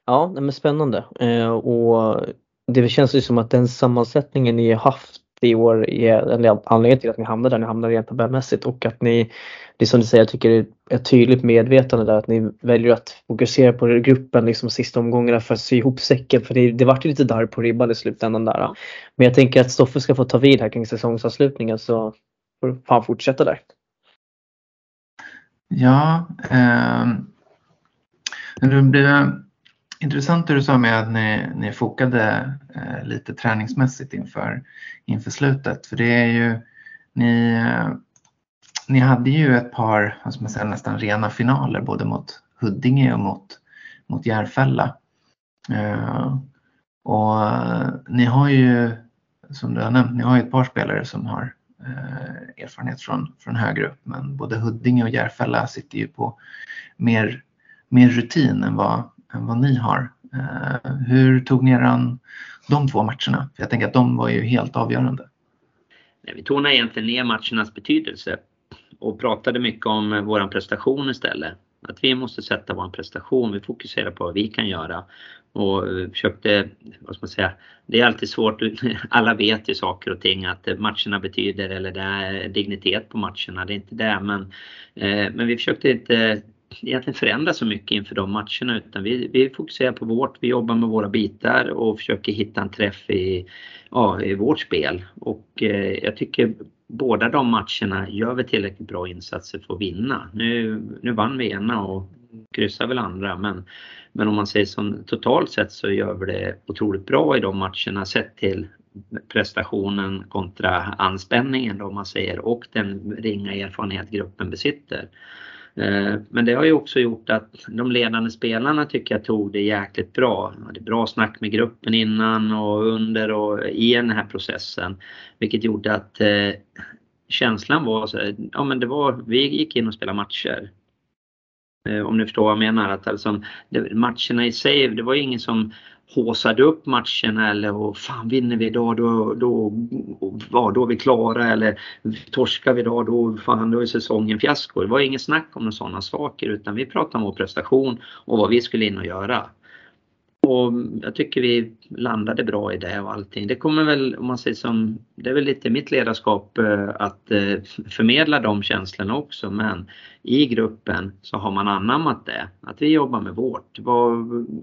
Ja, men spännande. Eh, och det känns ju som att den sammansättningen ni haft i år är anledningen till att ni hamnar där ni hamnar rent tabellmässigt och att ni, det som du säger, jag tycker det är ett tydligt medvetande där att ni väljer att fokusera på gruppen liksom sista omgångarna för att sy ihop säcken för det, det vart ju lite darr på ribban i slutändan där. Men jag tänker att Stoffe ska få ta vid här kring säsongsavslutningen så får han fortsätta där. Ja, eh, det blir Intressant det du sa med att ni, ni fokade eh, lite träningsmässigt inför, inför slutet. För det är ju, ni, eh, ni hade ju ett par, vad ska man säga, nästan rena finaler både mot Huddinge och mot, mot Järfälla. Eh, och eh, ni har ju, som du har nämnt, ni har ju ett par spelare som har eh, erfarenhet från, från högre upp. Men både Huddinge och Järfälla sitter ju på mer, mer rutin än vad än vad ni har. Eh, hur tog ni er an de två matcherna? För jag tänker att de var ju helt avgörande. Vi tonade egentligen ner matchernas betydelse och pratade mycket om eh, vår prestation istället. Att vi måste sätta vår prestation, vi fokuserar på vad vi kan göra och eh, försökte, vad ska man säga, det är alltid svårt, <laughs> alla vet ju saker och ting att eh, matcherna betyder eller det är dignitet på matcherna, det är inte det men, eh, men vi försökte inte egentligen förändra så mycket inför de matcherna utan vi, vi fokuserar på vårt, vi jobbar med våra bitar och försöker hitta en träff i, ja, i vårt spel. Och eh, jag tycker båda de matcherna gör vi tillräckligt bra insatser för att vinna. Nu, nu vann vi ena och kryssar väl andra men, men om man säger som totalt sett så gör vi det otroligt bra i de matcherna sett till prestationen kontra anspänningen då man säger och den ringa erfarenhet gruppen besitter. Eh, men det har ju också gjort att de ledande spelarna tycker jag tog det jäkligt bra. De hade bra snack med gruppen innan och under och i den här processen. Vilket gjorde att eh, känslan var så ja men det var, vi gick in och spelade matcher. Eh, om ni förstår vad jag menar. Att alltså, matcherna i sig, det var ju ingen som håsade upp matchen eller och fan vinner vi idag då, då, ja, då är vi klara eller torskar vi idag då, fan, då är säsongen fiasko. Det var inget snack om sådana saker utan vi pratade om vår prestation och vad vi skulle in och göra och jag tycker vi landade bra i det och allting. Det kommer väl, om man säger som, det är väl lite mitt ledarskap eh, att eh, förmedla de känslorna också men i gruppen så har man anammat det. Att vi jobbar med vårt.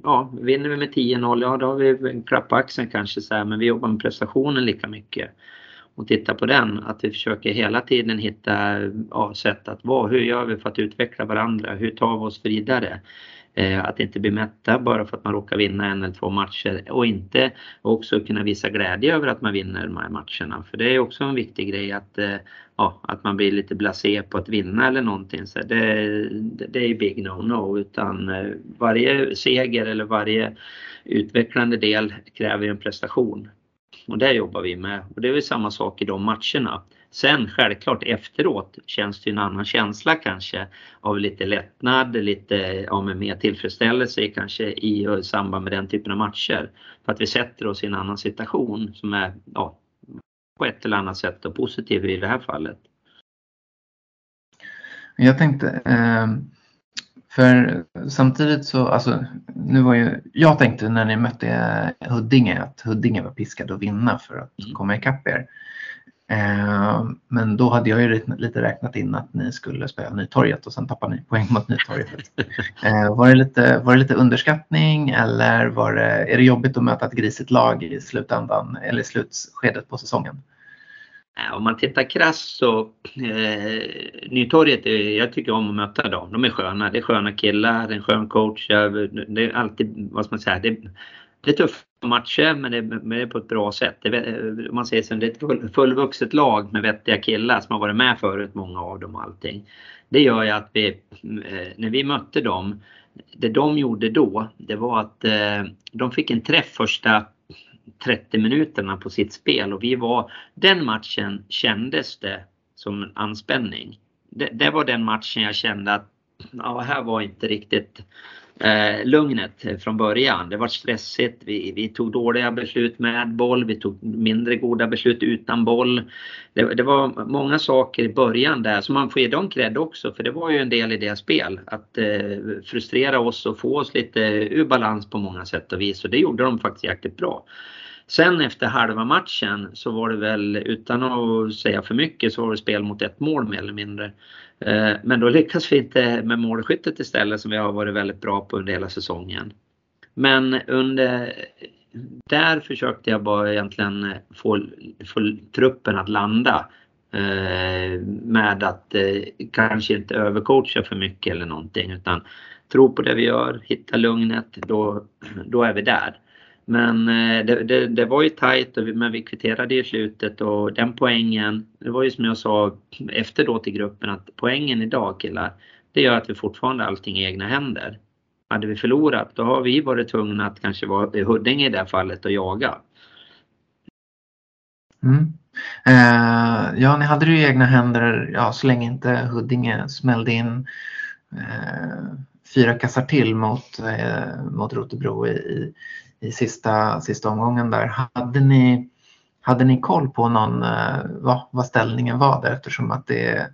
Ja, vinner vi med 10-0, ja då har vi en klapp på axeln kanske så här, men vi jobbar med prestationen lika mycket. Och titta på den, att vi försöker hela tiden hitta ja, sätt att vara, hur gör vi för att utveckla varandra, hur tar vi oss vidare? Eh, att inte bli mätta bara för att man råkar vinna en eller två matcher och inte också kunna visa glädje över att man vinner de här matcherna. För det är också en viktig grej att, eh, ja, att man blir lite blasé på att vinna eller någonting. Så det, det är big no-no utan eh, varje seger eller varje utvecklande del kräver en prestation. Och det jobbar vi med och det är väl samma sak i de matcherna. Sen självklart efteråt känns det en annan känsla kanske av lite lättnad, lite ja, med mer tillfredsställelse kanske i samband med den typen av matcher. För att vi sätter oss i en annan situation som är ja, på ett eller annat sätt och positiv i det här fallet. Jag tänkte, eh, för samtidigt så, alltså, nu var ju, jag tänkte när ni mötte Huddinge att Huddinge var piskade att vinna för att mm. komma ikapp er. Eh, men då hade jag ju lite räknat in att ni skulle spela Nytorget och sen tappar ni poäng mot Nytorget. <laughs> Eh, var, det lite, var det lite underskattning eller var det, är det jobbigt att möta ett grisigt lag i slutändan eller i slutskedet på säsongen? Om man tittar krasst så eh, Nytorget, jag tycker om att möta dem. De är sköna. Det är sköna killar, en skön coach. Det är alltid, vad ska man säga, det, det är tuffa matcher men det, men det är på ett bra sätt. Det, man säger som det är ett full, fullvuxet lag med vettiga killar som har varit med förut, många av dem och allting. Det gör ju att vi, eh, när vi mötte dem, det de gjorde då, det var att eh, de fick en träff första 30 minuterna på sitt spel och vi var, den matchen kändes det som en anspänning. Det, det var den matchen jag kände att ja, här var inte riktigt eh, lugnet från början. Det var stressigt. Vi, vi, tog dåliga beslut med boll. Vi tog mindre goda beslut utan boll. Det, det, var många saker i början där så man får ge dem cred också för det var ju en del i deras spel. Att eh, frustrera oss och få oss lite ur balans på många sätt och vis och det gjorde de faktiskt jäkligt bra. Sen efter halva matchen så var det väl, utan att säga för mycket, så var det spel mot ett mål mer eller mindre. Eh, men då lyckas vi inte med målskyttet istället som vi har varit väldigt bra på under hela säsongen. Men under där försökte jag bara egentligen få, få truppen att landa. Eh, med att eh, kanske inte övercoacha för mycket eller någonting utan tro på det vi gör, hitta lugnet, då, då är vi där. Men eh, det, det, det, var ju tajt men vi kvitterade i slutet och den poängen, det var ju som jag sa efter då till gruppen att poängen idag killar, det gör att vi fortfarande har allting i egna händer. Hade vi förlorat då har vi varit tvungna att kanske vara i Huddinge i det här fallet och jaga. Mm. Eh, ja, ni hade det i egna händer ja, så länge inte Huddinge smällde in eh, fyra kassar till mot, eh, mot Rotebro i, i sista, sista omgången där. Hade ni, hade ni koll på någon, eh, vad, vad ställningen var där eftersom att det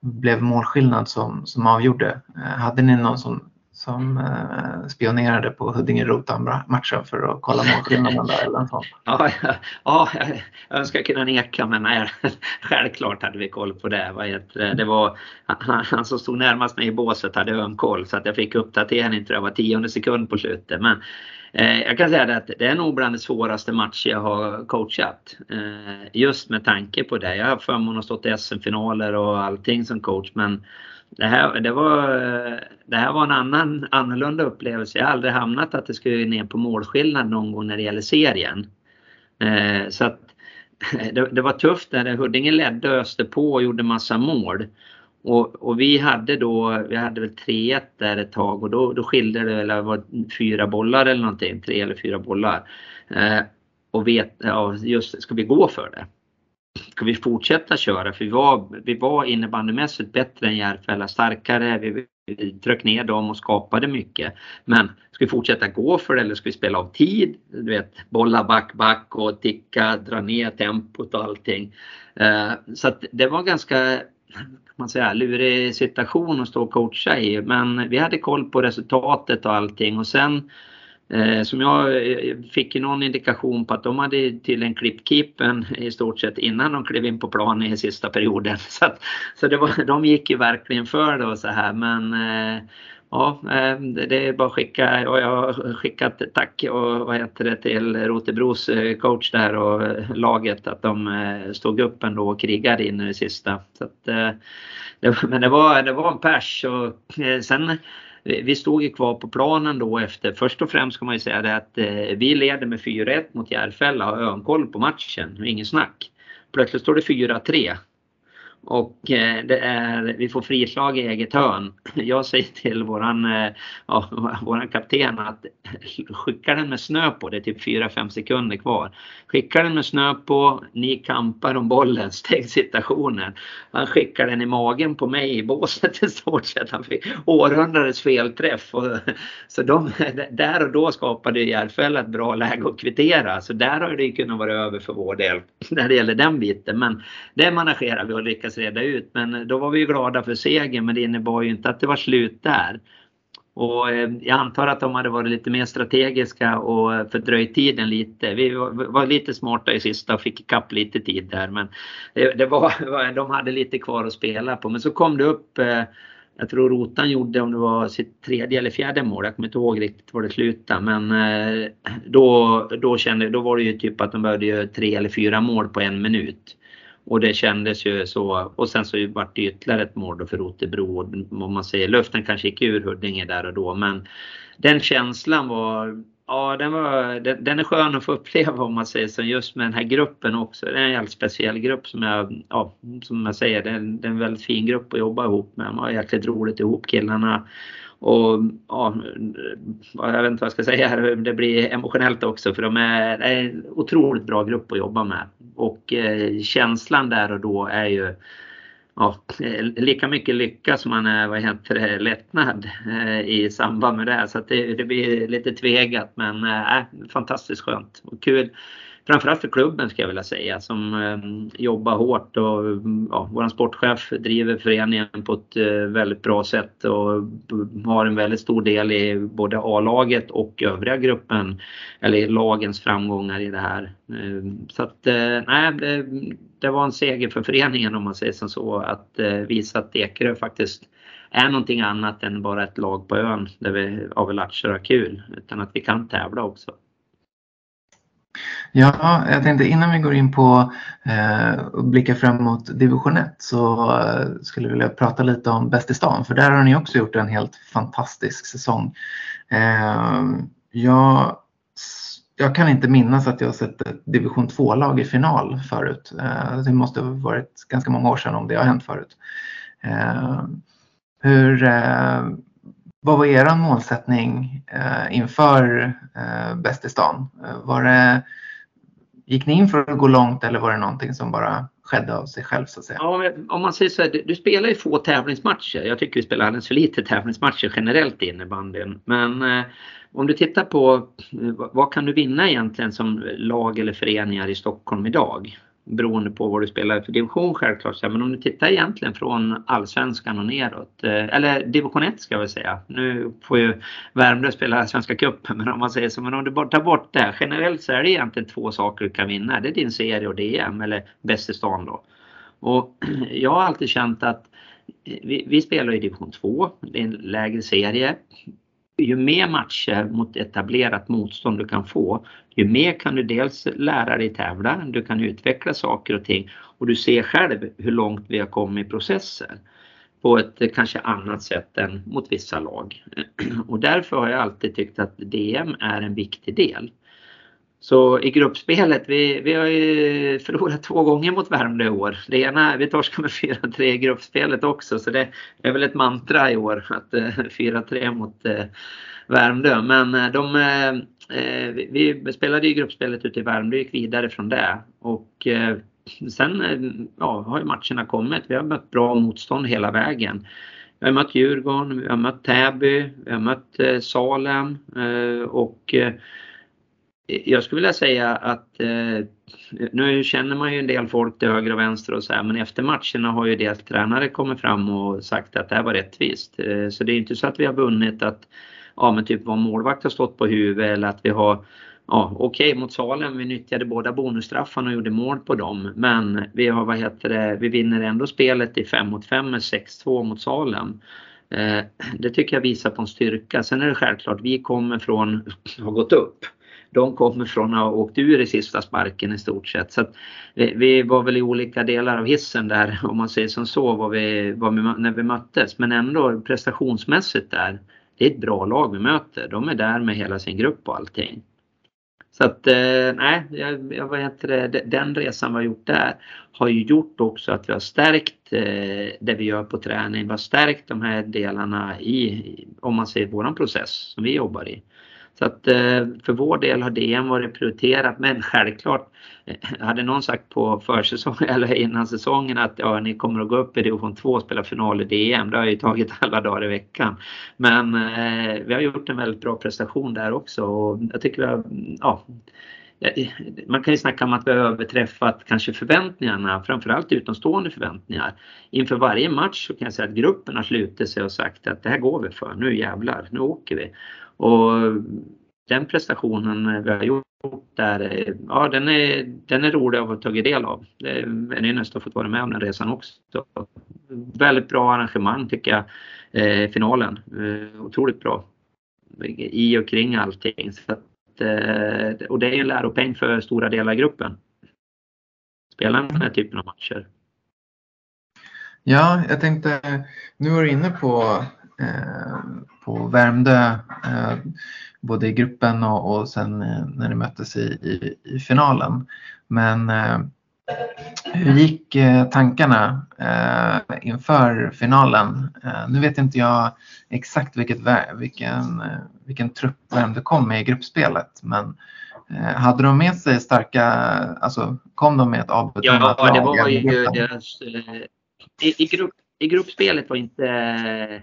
blev målskillnad som, som avgjorde? Eh, hade ni någon som, som eh, spionerade på Huddinge-Rotan-matchen för att kolla målskillnaden där eller sånt. <laughs> Ja, ja, jag önskar kunna neka men nej, <laughs> självklart hade vi koll på det. Det var han, han som stod närmast mig i båset hade öm koll så att jag fick uppdatering tror jag var tionde sekund på slutet. Men Eh, jag kan säga att det är nog bland de svåraste matcher jag har coachat. Eh, just med tanke på det. Jag har förmånen att stå i SM-finaler och allting som coach men det här, det, var, det här var en annan, annorlunda upplevelse. Jag har aldrig hamnat att det skulle ner på målskillnad någon gång när det gäller serien. Eh, så att <laughs> det, det var tufft när Huddinge ledde och öste på och gjorde massa mål. Och, och, vi hade då, vi hade väl 3-1 där ett tag och då, då skilde det eller var fyra bollar eller någonting, tre eller fyra bollar. Eh, och vet, ja, just ska vi gå för det? Ska vi fortsätta köra? För vi var, vi var innebandymässigt bättre än Järfälla, starkare, vi, vi tryck ner dem och skapade mycket. Men ska vi fortsätta gå för det eller ska vi spela av tid? Du vet, bolla back, back och ticka, dra ner tempot och allting. Eh, så att det var ganska man säga, lurig situation att stå och coacha i. Men vi hade koll på resultatet och allting och sen Eh, som jag eh, fick någon indikation på att de hade till en klippkeepen i stort sett innan de klev in på plan i sista perioden. <laughs> Så, att, så det var, de gick ju verkligen för det och så här men eh, Ja, eh, det är bara att skicka och jag har skickat tack och vad heter det till Rotebros coach där och laget att de stod upp ändå och krigade in i det sista. Så att, men det var, det var en pers och sen vi stod ju kvar på planen då efter, först och främst kan man ju säga det att eh, vi leder med 4-1 mot Järfälla och har ögonkoll på matchen, ingen snack. Plötsligt står det 4-3 och eh, det är, vi får frislag i eget hörn. <laughs> Jag säger till våran, eh, ja, <laughs> våran kapten att <laughs> skicka den med snö på, det är typ 4-5 sekunder kvar. Skicka den med snö på, ni kampar om bollen, stäng situationen. Han skickar den i magen på mig i båset i stort sett. Han fick århundradets felträff. Och, så de, där och då skapade Järfälla ett bra läge att kvittera. Så där har det kunnat vara över för vår del när det gäller den biten. Men det managerar vi och lyckas reda ut. Men då var vi glada för segern men det innebar ju inte att det var slut där. Och eh, jag antar att de hade varit lite mer strategiska och eh, fördröjt tiden lite. Vi var lite smarta i sista och fick ikapp lite tid där men eh, det <laughs> var, de hade lite kvar att spela på. Men så kom det upp jag tror Rotan gjorde om det var sitt tredje eller fjärde mål. Jag kommer inte ihåg riktigt var det slutade. Men då, då, kände, då var det ju typ att de behövde göra tre eller fyra mål på en minut. Och det kändes ju så. Och sen så vart det ytterligare ett mål då för Rotebro. Om man säger, luften kanske gick ur Huddinge där och då. Men den känslan var Ja, den, var, den, den, är skön att få <laughs> uppleva om man säger så, just med den här gruppen också. Det är en helt speciell grupp som jag, ja, som jag säger, det är, en, det är en väldigt fin grupp att jobba ihop med. Man har jäkligt roligt ihop killarna. Och ja, jag vet inte vad jag ska säga, det blir emotionellt också för de är, är en otroligt bra grupp att jobba med. Och eh, känslan där och då är ju ja, lika mycket lycka som man är vad heter det, lättnad eh, i samband med det. Så det, det, blir lite tvegat men eh, fantastiskt skönt och kul framförallt för klubben ska jag vilja säga som eh, jobbar hårt och ja, våran sportchef driver föreningen på ett eh, väldigt bra sätt och har en väldigt stor del i både A-laget och övriga gruppen eller lagens framgångar i det här. Eh, så att eh, nej, det, det, var en seger för föreningen om man säger som så att eh, visa att Ekerö faktiskt är någonting annat än bara ett lag på ön där vi av latcher har kul utan att vi kan tävla också. Ja, jag tänkte innan vi går in på eh, och blickar framåt division 1 så eh, skulle jag vilja prata lite om Bäst i stan för där har ni också gjort en helt fantastisk säsong. Eh, jag, jag kan inte minnas att jag sett ett division 2-lag i final förut. Eh, det måste ha varit ganska många år sedan om det har hänt förut. Eh, hur, eh, vad var er målsättning eh, inför eh, Bäst i stan? Eh, var det Gick ni in för att gå långt eller var det någonting som bara skedde av sig själv så att säga? Ja, om man säger så här, du, du spelar ju få tävlingsmatcher. Jag tycker vi spelar alldeles för lite tävlingsmatcher generellt i innebandyn. Men eh, om du tittar på eh, vad kan du vinna egentligen som lag eller föreningar i Stockholm idag? Beroende på vad du spelar för division självklart. Men om du tittar egentligen från allsvenskan och neråt, eh, eller division 1 ska jag väl säga. Nu får ju Värmdö spela Svenska cupen <laughs> men om man säger så, men om du bara tar bort det. Generellt så är det egentligen två saker du kan vinna. Det är din serie och DM eller bäst i stan då. Och <clears throat> jag har alltid känt att eh, vi, vi spelar i division 2, det är en lägre serie ju mer matcher mot etablerat motstånd du kan få, ju mer kan du dels lära dig tävla, du kan utveckla saker och ting och du ser själv hur långt vi har kommit i processen. på ett kanske annat sätt än mot vissa lag. <clears throat> Och därför har jag alltid tyckt att DM är en viktig del. Så i gruppspelet, vi, vi har ju förlorat två gånger mot Värmdö i år. Det ena, vi torskade med 4-3 i gruppspelet också så det är väl ett mantra i år att eh, 4-3 mot eh, Värmdö. Men eh, de, eh, eh, vi spelade ju gruppspelet ute i Värmdö och gick vidare från det. Och sen ja, har ju matcherna kommit. Vi har mött bra motstånd hela vägen. Vi har mött Djurgården, vi har mött Täby, vi har mött Salem och jag skulle vilja säga att eh, nu känner man ju en del folk till höger och vänster och så här, men efter matcherna har ju dels tränare kommit fram och sagt att det här var rättvist. Eh, så det är inte så att vi har vunnit att ja men typ vår målvakt har stått på huvudet eller att vi har Ja okej okay, mot Salem, vi nyttjade båda bonusstraffarna och gjorde mål på dem. Men vi har, vad heter det, vi vinner ändå spelet i 5 mot 5 med 6-2 mot Salem. Eh, det tycker jag visar på en styrka. Sen är det självklart, vi kommer från, har gått upp. De kommer från att ha åkt ur i sista sparken i stort sett. Så vi, vi, var väl i olika delar av hissen där <laughs> om man säger som så var vi, var vi, när vi möttes. Men ändå prestationsmässigt där, det är ett bra lag vi möter. De är där med hela sin grupp och allting. Så att eh, nej, jag, vad heter det, den resan vi har gjort där har ju gjort också att vi har stärkt eh, det vi gör på träning. Vi har stärkt de här delarna i, om man säger våran process som vi jobbar i. Så att eh, för vår del har DM varit prioriterat men självklart eh, hade någon sagt på försäsongen <laughs> eller innan säsongen att ja, ni kommer att gå upp i division 2 och spela final i DM. Det har ju tagit <laughs> alla dagar i veckan. Men eh, vi har gjort en väldigt bra prestation där också och jag tycker vi har, mm, ja, eh, man kan ju snacka om att vi har överträffat kanske förväntningarna, framförallt utomstående förväntningar. Inför varje match så kan jag säga att gruppen har slutit sig och sagt att det här går vi för, nu jävlar, nu åker vi. Och den prestationen vi har gjort där, ja den är, den är rolig att ha tagit del av. Det är en ynnest att fått vara med om den resan också. Väldigt bra arrangemang tycker jag, eh, finalen. Eh, otroligt bra i och kring allting. Så att, eh, och det är en läropeng för stora delar av gruppen. Spela den här typen av matcher. Ja, jag tänkte, nu var du inne på på Värmdö eh, både i gruppen och, och sen eh, när ni möttes i, i, i finalen. Men hur gick tankarna inför finalen? Nu vet inte jag exakt vilket, vilken, vilken trupp Värmdö kom med i gruppspelet men hade de med sig starka, alltså kom de med ett avbetonat lag? Ja, det var ju deras, i, i, grupp, i gruppspelet var inte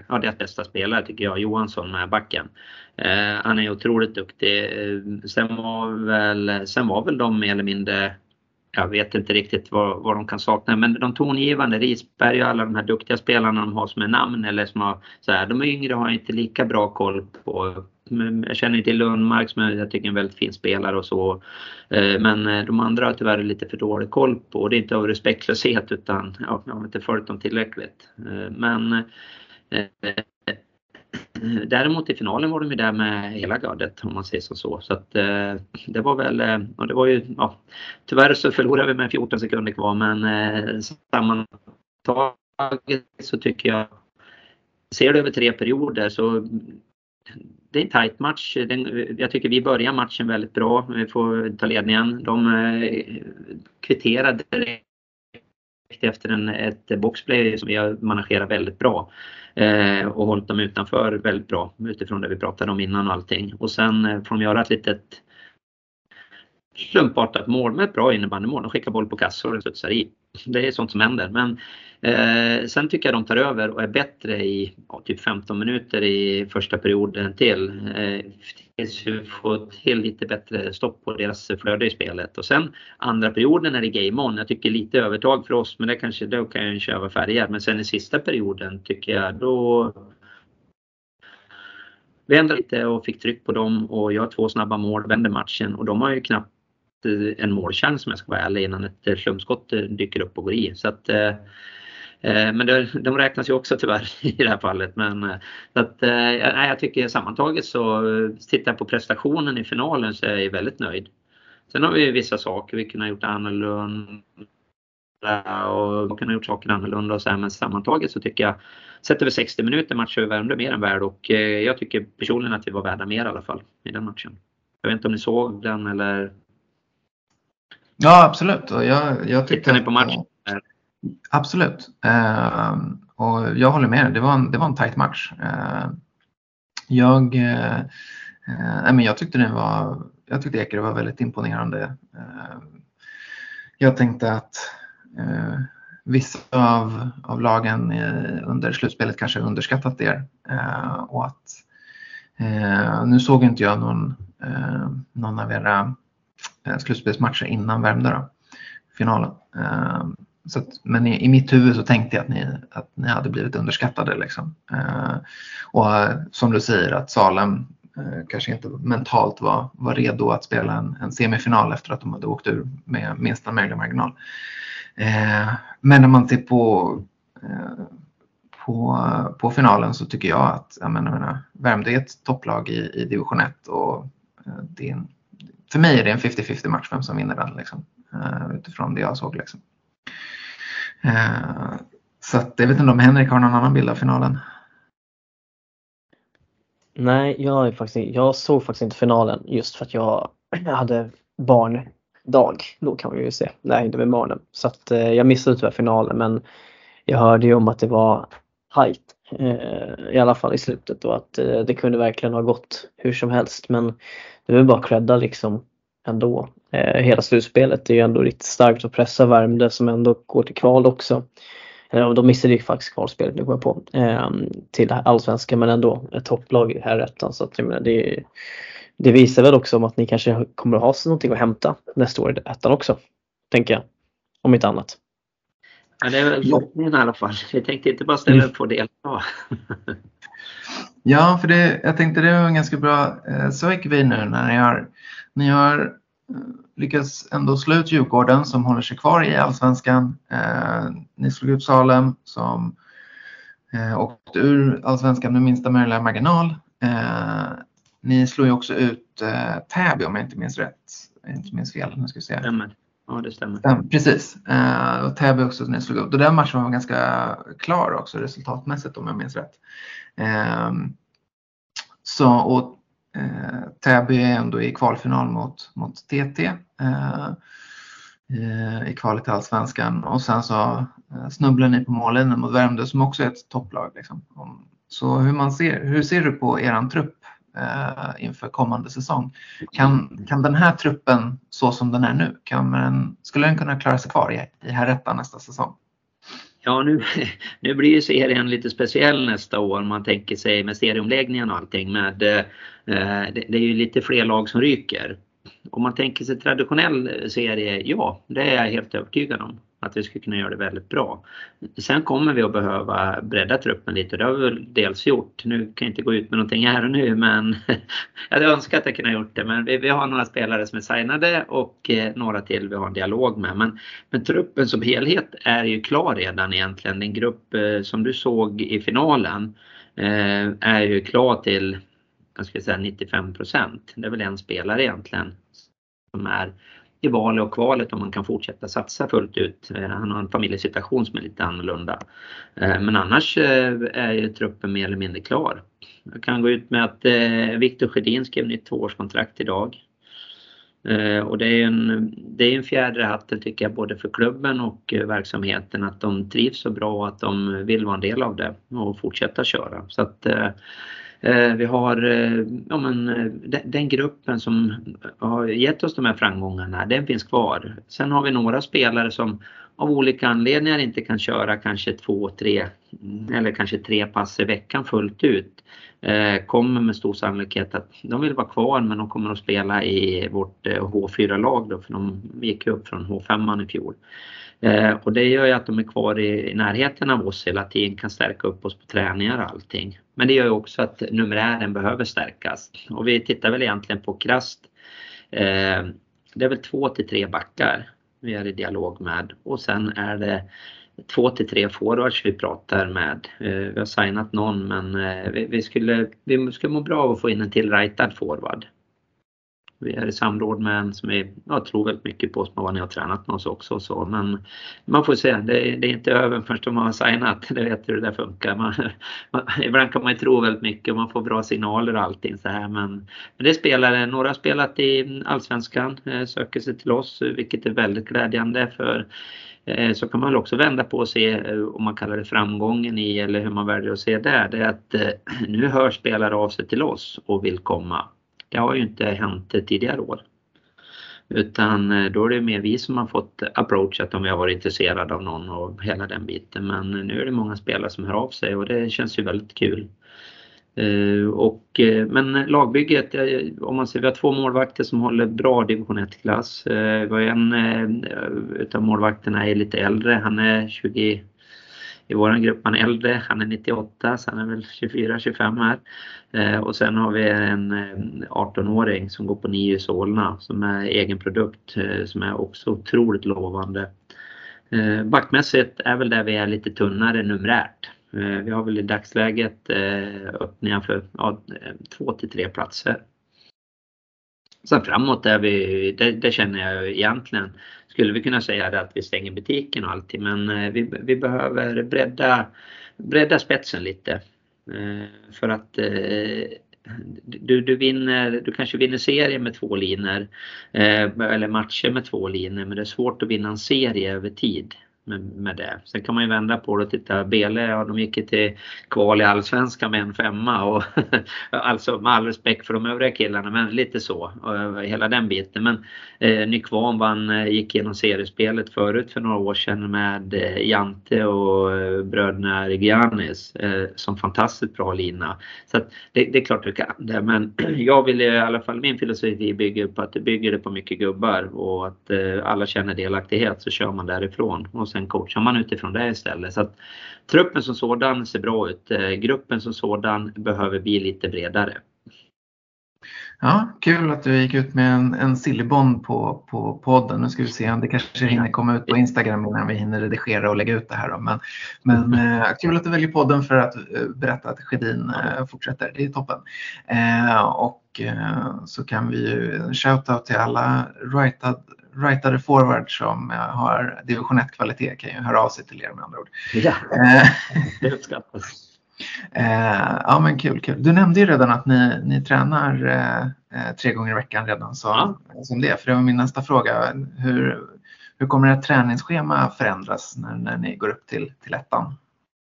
ja, deras bästa spelare tycker jag, Johansson med backen. Eh, han är otroligt duktig. Eh, sen var väl, sen var väl de mer eller mindre jag vet inte riktigt vad, vad de kan sakna, men de tongivande, Risberg och alla de här duktiga spelarna de har som är namn eller som har så här, de yngre har inte lika bra koll på jag känner till Lundmark som jag tycker är en väldigt fin spelare och så. Eh, men eh, de andra har tyvärr lite för dålig koll på och det är inte av respektlöshet utan ja, jag har inte följt dem tillräckligt. Eh, men eh, Däremot i finalen var de ju där med hela gardet om man säger som så. Så att, det var väl, och det var ju, ja, tyvärr så förlorade vi med 14 sekunder kvar men eh, sammantaget så tycker jag, ser du över tre perioder så det är en tight match. jag tycker vi börjar matchen väldigt bra. Vi får ta ledningen. De eh, kvitterar direkt efter en, ett boxplay som vi har managerat väldigt bra. Eh, och hållit dem utanför väldigt bra utifrån det vi pratade om innan och allting. Och sen eh, får de göra ett litet slumpartat mål med ett bra innebandymål. De skickar boll på kassor och studsar i. Det är sånt som händer. Men eh, sen tycker jag de tar över och är bättre i ja, typ 15 minuter i första perioden till. Eh, tills vi får till lite bättre stopp på deras flöde i spelet. Och sen andra perioden är det game on. Jag tycker lite övertag för oss men det kanske då kan jag köra färger. Men sen i sista perioden tycker jag då vi ändrade lite och fick tryck på dem och jag har två snabba mål, vände matchen och de har ju knappt Eh, en målchans om jag ska vara ärlig innan ett eh, slumskott eh, dyker upp och går i. Så att, men det, de räknas ju också tyvärr <laughs> i det här fallet. Men så att, nej, jag tycker sammantaget så tittar jag på prestationen i finalen så är jag väldigt nöjd. Sen har vi vissa saker vi kunde ha gjort annorlunda och kunde ha gjort saker annorlunda och så här, men sammantaget så tycker jag Sätter vi 60 minuter match är Värmdö mer än värd och jag tycker personligen att vi var värda mer i alla fall i den matchen. Jag vet inte om ni såg den eller Ja, absolut. Och jag, jag Tittar ni på matchen? Absolut. Uh, och jag håller med. Det var en, det var en tight match. Uh, jag, uh, nej, men jag tyckte den var, jag tyckte Ekerö var väldigt imponerande. jag tänkte att vissa av, av lagen under slutspelet kanske underskattat er och att nu såg inte jag någon, någon av era Eh, Eh, slutspelsmatcher innan Värmdö då, finalen. Ehm, så att, men i, i, mitt huvud så tänkte jag att ni, att ni hade blivit underskattade. Liksom. Ehm, eh, och som du säger att Salem eh, kanske inte mentalt var, var redo att spela en, en, semifinal efter att de hade åkt ur med minsta möjliga marginal. Eh, men när man ser på, eh, på, på finalen så tycker jag att jag menar, Värmdö är ett topplag i, i division 1 och eh, det är en, för mig är det en 50-50 match vem som vinner den liksom, eh, utifrån det jag såg. Liksom. Eh, så att, jag vet inte om Henrik har någon annan bild av finalen. Nej, jag, är faktiskt, jag såg faktiskt inte finalen just för att jag <clears throat> hade barndag då kan man ju se när jag hängde med barnen. Så att eh, jag missade tyvärr finalen men jag hörde ju om att det var hajt Eh, i alla fall i slutet och att eh, det kunde verkligen ha gått hur som helst men det var bara credda liksom ändå. Eh, hela slutspelet är ju ändå riktigt starkt att pressa Värmdö som ändå går till kval också. Eller de missade ju faktiskt kvalspelet, nu kommer jag på, eh, till allsvenskan men ändå ett topplag i här ettan så att jag menar, det, det visar väl också om att ni kanske kommer att ha någonting att hämta nästa år i ettan också, tänker jag. Om inte annat. Ja, det är väl förhoppningen i alla fall. Vi tänkte inte bara ställa mm. upp och delta. ja, för det, jag tänkte det var ganska bra. Eh, vi nu när ni har ni har eh, lyckats ändå slå ut Djurgården som håller sig kvar i Allsvenskan. Eh, ni slog ut Salem som eh, åkte ur Allsvenskan med minsta möjliga marginal. Ni slog ju också ut Täby om jag inte minns rätt. Inte minns fel. Nu ska vi se. Stämmer. Ja, det stämmer. Ja, precis. Ehm, och Täby också ni slog ut. Och den matchen var ganska klar också resultatmässigt om jag minns rätt. Ehm, så, och Eh, Täby är ändå i kvalfinal mot, mot TT eh, eh, i kvalet till Allsvenskan och sen så eh, snubblar ni på mållinjen mot Värmdö som också är ett topplag. Liksom. Så hur, man ser, hur ser du på eran trupp eh, inför kommande säsong? Kan, kan den här truppen så som den är nu, kan den, skulle den kunna klara sig kvar i, i Herrettan nästa säsong? Ja, nu, <laughs> nu blir ju serien lite speciell nästa år. Man tänker sig med serieomläggningen och allting. Med, eh, det, det är ju lite fler lag som ryker. Om man tänker sig traditionell serie, ja, det är jag helt övertygad om att vi skulle kunna göra det väldigt bra. Sen kommer vi att behöva bredda truppen lite. Det har vi väl dels gjort. Nu kan jag inte gå ut med någonting här och nu men <laughs> jag hade önskat att jag kunde ha gjort det. Men vi, vi har några spelare som är signade och eh, några till vi har en dialog med. Men, men truppen som helhet är ju klar redan egentligen. Den grupp eh, som du såg i finalen eh, är ju klar till jag ska säga 95 procent. Det är väl en spelare egentligen som är i valet och kvalet om man kan fortsätta satsa fullt ut. Eh, han har en familjesituation som är lite annorlunda. Eh, men annars eh, är ju truppen mer eller mindre klar. Jag kan gå ut med att Viktor Sjödin skrev nytt tvåårskontrakt idag. Och det är en, det är en fjäder i hatten tycker jag både för klubben och verksamheten att de trivs så bra och att de vill vara en del av det och fortsätta köra. Så att Eh, Eh, vi har eh, ja, men, eh, den gruppen som har gett oss de här framgångarna, den finns kvar. Sen har vi några spelare som av olika anledningar inte kan köra kanske två, tre eller kanske tre pass i veckan fullt ut. Kommer med stor sannolikhet att de vill vara kvar men de kommer att spela i vårt H4-lag då för de gick upp från H5 i fjol. Och det gör ju att de är kvar i närheten av oss hela tiden, kan stärka upp oss på träningar och allting. Men det gör ju också att numerären behöver stärkas. Och vi tittar väl egentligen på krasst. Eh, det är väl två till tre backar vi är i dialog med och sen är det två till tre forwards vi pratar med. Eh, vi har signat någon men eh, vi, vi, skulle, vi skulle må bra av att få in en till rightad forward. Vi är i samråd med en som vi jag tror väldigt mycket på som har varit och tränat med oss också. Så. Men man får se, det, det är inte över förrän de har signat. Det vet hur det där funkar. Man, man, ibland kan man ju tro väldigt mycket och man får bra signaler och allting så här. Men, men det är spelare, några har spelat i Allsvenskan, eh, söker sig till oss vilket är väldigt glädjande för eh, så kan man också vända på och se eh, om man kallar det framgången i eller hur man väljer att se det. Det är att nu hör spelare av sig till oss och vill komma. Det har ju inte hänt tidigare år. Utan eh, då är det mer vi som har fått approachat om vi har varit intresserade av någon och hela den biten. Men nu är det många spelare som hör av sig och det känns ju väldigt kul. Eh, och, eh, men lagbygget, om man ser vi har två målvakter som håller bra division 1-klass. Vi har en utav målvakterna är lite äldre, han är 20 i vår grupp, han är äldre, han är 98 så han är väl 24-25 här. Eh, och sen har vi en eh, 18-åring som går på NIU Solna som är egen produkt eh, som är också otroligt lovande. Backmässigt är väl där vi är lite tunnare numerärt. Eh, vi har väl i dagsläget eh, öppningar för ja, två till tre platser. Sen framåt är vi, det, det, känner jag egentligen, skulle vi kunna säga det att vi stänger butiken och allting men eh, vi, vi behöver bredda, bredda spetsen lite. Eh, för att eh, du, du, vinner, du kanske vinner serier med två linor eller matcher med två linor men det är svårt att vinna en serie över tid med, med det. Sen kan man ju vända på det och titta. Bele, ja, de gick ju till kval i Allsvenskan med en femma och <laughs> alltså med all respekt för de övriga killarna men lite så. Eh, hela den biten. Men eh, Nykvarn vann, eh, gick igenom seriespelet förut för några år sedan med eh, Jante och eh, bröderna Regianis eh, som fantastiskt bra lina. Så det, det, är klart du kan det men <clears throat> jag vill i alla fall min filosofi bygger på att du bygger det på mycket gubbar och att eh, alla känner delaktighet så kör man därifrån. Och sen coachar man utifrån det istället. Så att truppen som sådan ser bra ut. Eh, gruppen som sådan behöver bli lite bredare. Ja, kul att du gick ut med en, en sillybond på, på podden. Nu ska vi se om det kanske hinner komma ut på Instagram innan vi hinner redigera och lägga ut det här. Då. Men, men eh, kul att du väljer podden för att eh, berätta att Sjödin eh, fortsätter. Det är toppen. Eh, och eh, så kan vi ju shoutout till alla rightad rightade forward som har division 1 kvalitet kan ju höra av sig till er med andra ord. Ja, eh, det uppskattas. Eh, ja men kul, kul. Du nämnde ju redan att ni, ni tränar eh, tre gånger i veckan redan så, ja. som det. För det var min nästa fråga. Hur, hur kommer ert träningsschema förändras när, när ni går upp till, till ettan?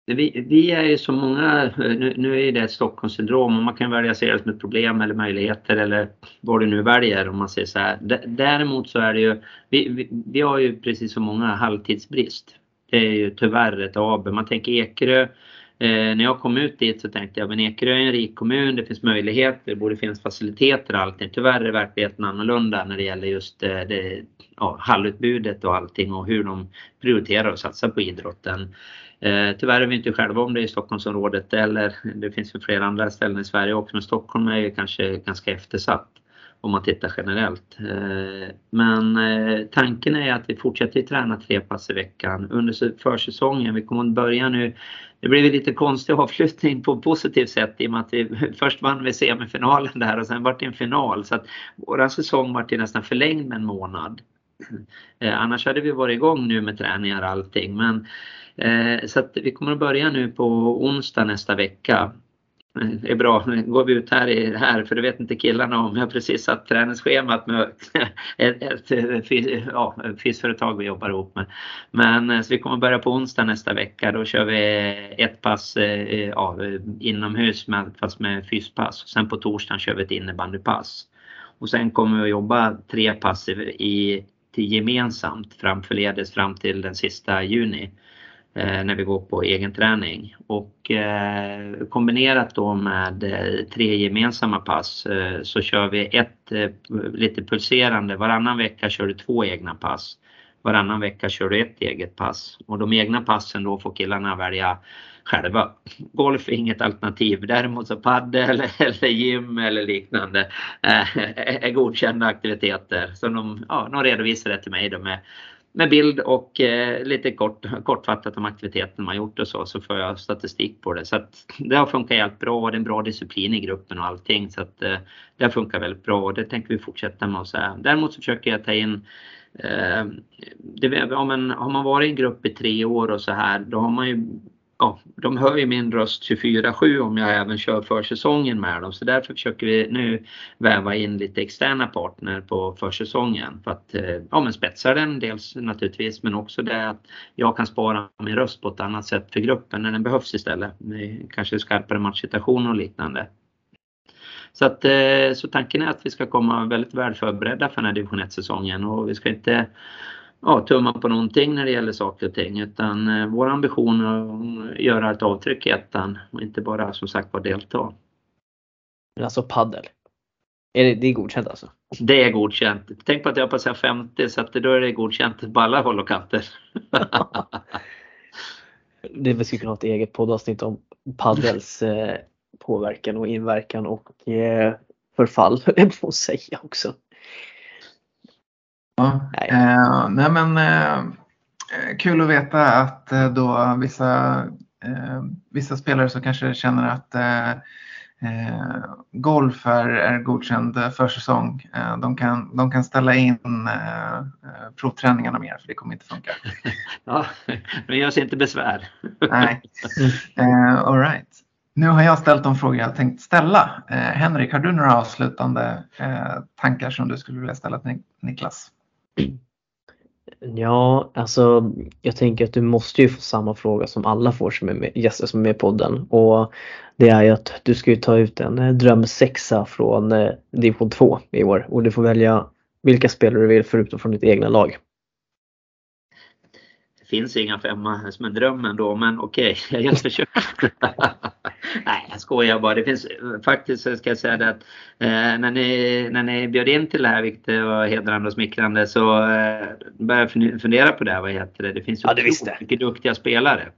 Vi, vi är ju så många, nu, nu är det ett Stockholmssyndrom och man kan välja att se det som ett problem eller möjligheter eller vad du nu väljer om man säger så här. Däremot så är det ju, vi, vi, vi har ju precis så många halvtidsbrist. Det är ju tyvärr ett AB. Man tänker Ekerö, eh, när jag kom ut dit så tänkte jag men Ekerö är en rik kommun, det finns möjligheter, det borde finnas faciliteter och allting. Tyvärr är verkligheten annorlunda när det gäller just eh, det, ja, hallutbudet och allting och hur de prioriterar och satsar på idrotten. Eh, tyvärr är vi inte själva om det i Stockholmsområdet eller det finns ju flera andra ställen i Sverige också men Stockholm är ju kanske ganska eftersatt om man tittar generellt. Eh, men eh, tanken är att vi fortsätter träna tre pass i veckan under försäsongen. Vi kommer att börja nu. Det blev lite konstig avslutning på ett positivt sätt i och med att vi <laughs> först vann vi semifinalen där och sen vart det en final så att vår säsong vart ju nästan förlängd med en månad. Eh, annars hade vi varit igång nu med träningar och allting men Eh, så att vi kommer att börja nu på onsdag nästa vecka. Det är bra, nu går vi ut här, i, här för det vet inte killarna om. Jag har precis satt träningsschemat med <laughs> ett, ett, ett ja, fysföretag vi jobbar ihop med. Men eh, så vi kommer börja på onsdag nästa vecka. Då kör vi ett pass ja, inomhus med, fast med fyspass. Sen på torsdagen kör vi ett innebandypass. Och sen kommer vi att jobba tre pass i, till gemensamt framförledes fram till den sista juni. Eh, när vi går på egen träning. Och eh, kombinerat då med eh, tre gemensamma pass eh, så kör vi ett eh, lite pulserande, varannan vecka kör du två egna pass. Varannan vecka kör du ett eget pass och de egna passen då får killarna välja själva. Golf är inget alternativ. Däremot så paddel <laughs> eller gym eller liknande eh, är godkända aktiviteter. Så de, ja, de redovisar det till mig då med med bild och eh, lite kort, kortfattat om aktiviteten man gjort och så, så får jag statistik på det. Så att det har funkat helt bra och det är en bra disciplin i gruppen och allting. Så att eh, det funkar väldigt bra och det tänker vi fortsätta med. Och så här. Däremot så försöker jag ta in eh, det, ja, men, har man varit i en grupp i tre år och så här, då har man ju ja, de hör ju min röst 24-7 om jag även kör försäsongen med dem. Så därför försöker vi nu väva in lite externa partner på försäsongen. För att eh, ja, men spetsa den dels naturligtvis men också det att jag kan spara min röst på ett annat sätt för gruppen när den behövs istället. Kanske skarpare matchsituationer och liknande. Så, att, eh, så tanken är att vi ska komma väldigt väl förberedda för den här division 1-säsongen och vi ska inte ja, tumma på någonting när det gäller saker och ting utan eh, vår ambition är att göra ett avtryck i ettan och inte bara som sagt bara delta. Men alltså paddel. Är det, det är godkänt alltså? Det är godkänt. Tänk på att jag passerar 50 så att då är det godkänt på alla håll och kanter. <laughs> det vi skulle kunna ha ett eget poddavsnitt om paddels eh, påverkan och inverkan och eh, förfall, det får säga också. Ja, nej. Eh, nej men eh, kul att veta att eh, då vissa, eh, vissa spelare som kanske känner att Eh, golf är, är godkänd försäsong. Eh, de, kan, de kan ställa in eh, provträningarna mer för det kommer inte funka. <laughs> ja, men gör sig inte besvär. Nej, <laughs> eh, all right. Nu har jag ställt de frågor jag tänkt ställa. Eh, Henrik, har du några avslutande eh, tankar som du skulle vilja ställa till Niklas? <clears throat> Ja, alltså jag tänker att du måste ju få samma fråga som alla får som är med, gäster som är med i podden och det är ju att du ska ju ta ut en eh, drömsexa från eh, division 2 i år och du får välja vilka spelare du vill förutom från ditt egna lag. Det finns inga femma som en dröm ändå, men okej, okay, <laughs> jag försök. <laughs> Nej, jag skojar bara. Det finns faktiskt, ska jag säga det att eh, när, ni, när ni bjöd in till det här, vilket var hedrande och smickrande, så eh, började jag fundera på det. Vad heter det? Det finns ju ja, det mycket duktiga spelare.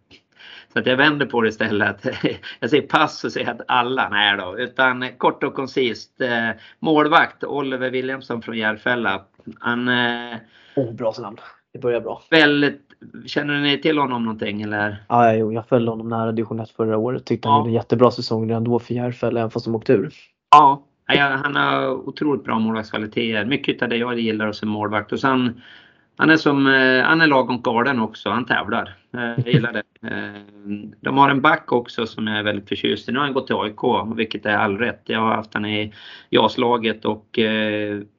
Så att jag vänder på det istället. <laughs> Jag säger pass och säger att alla, nej då. Utan kort och koncist. Eh, målvakt Oliver Williamson från Järfälla. Han... Eh, oh, bra namn. Det börjar bra. Väldigt, känner ni till honom någonting eller? Ja, jo, jag följde honom nära division 1 förra året. Tyckte ja. han gjorde en jättebra säsong redan då för Järfälla även fast de åkte ur. Ja, han har otroligt bra målvaktskvaliteter. Mycket av det jag gillar som målvakt. Och sen han är som, eh, han är lagom galen också, han tävlar. Eh, jag gillar det. <laughs> Eh, de har en back också som jag är väldigt förtjust i. Nu har han gått till AIK, vilket är all rätt. Jag har haft honom i JAS-laget och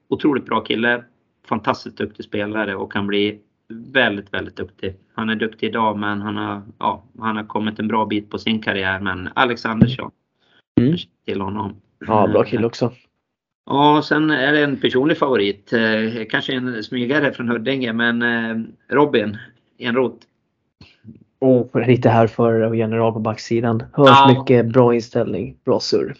otroligt bra kille. Fantastiskt duktig spelare och kan bli väldigt, väldigt duktig. Han är duktig idag men han har, ja, han har kommit en bra bit på sin karriär. Men Alex Andersson, mm. till honom. Ja, bra kille också. Ja, sen är det en personlig favorit. Eh, kanske en smygare från Huddinge, men eh, Robin Enroth. Och lite här för general på backsidan. Hörs ja. mycket bra inställning, bra surr.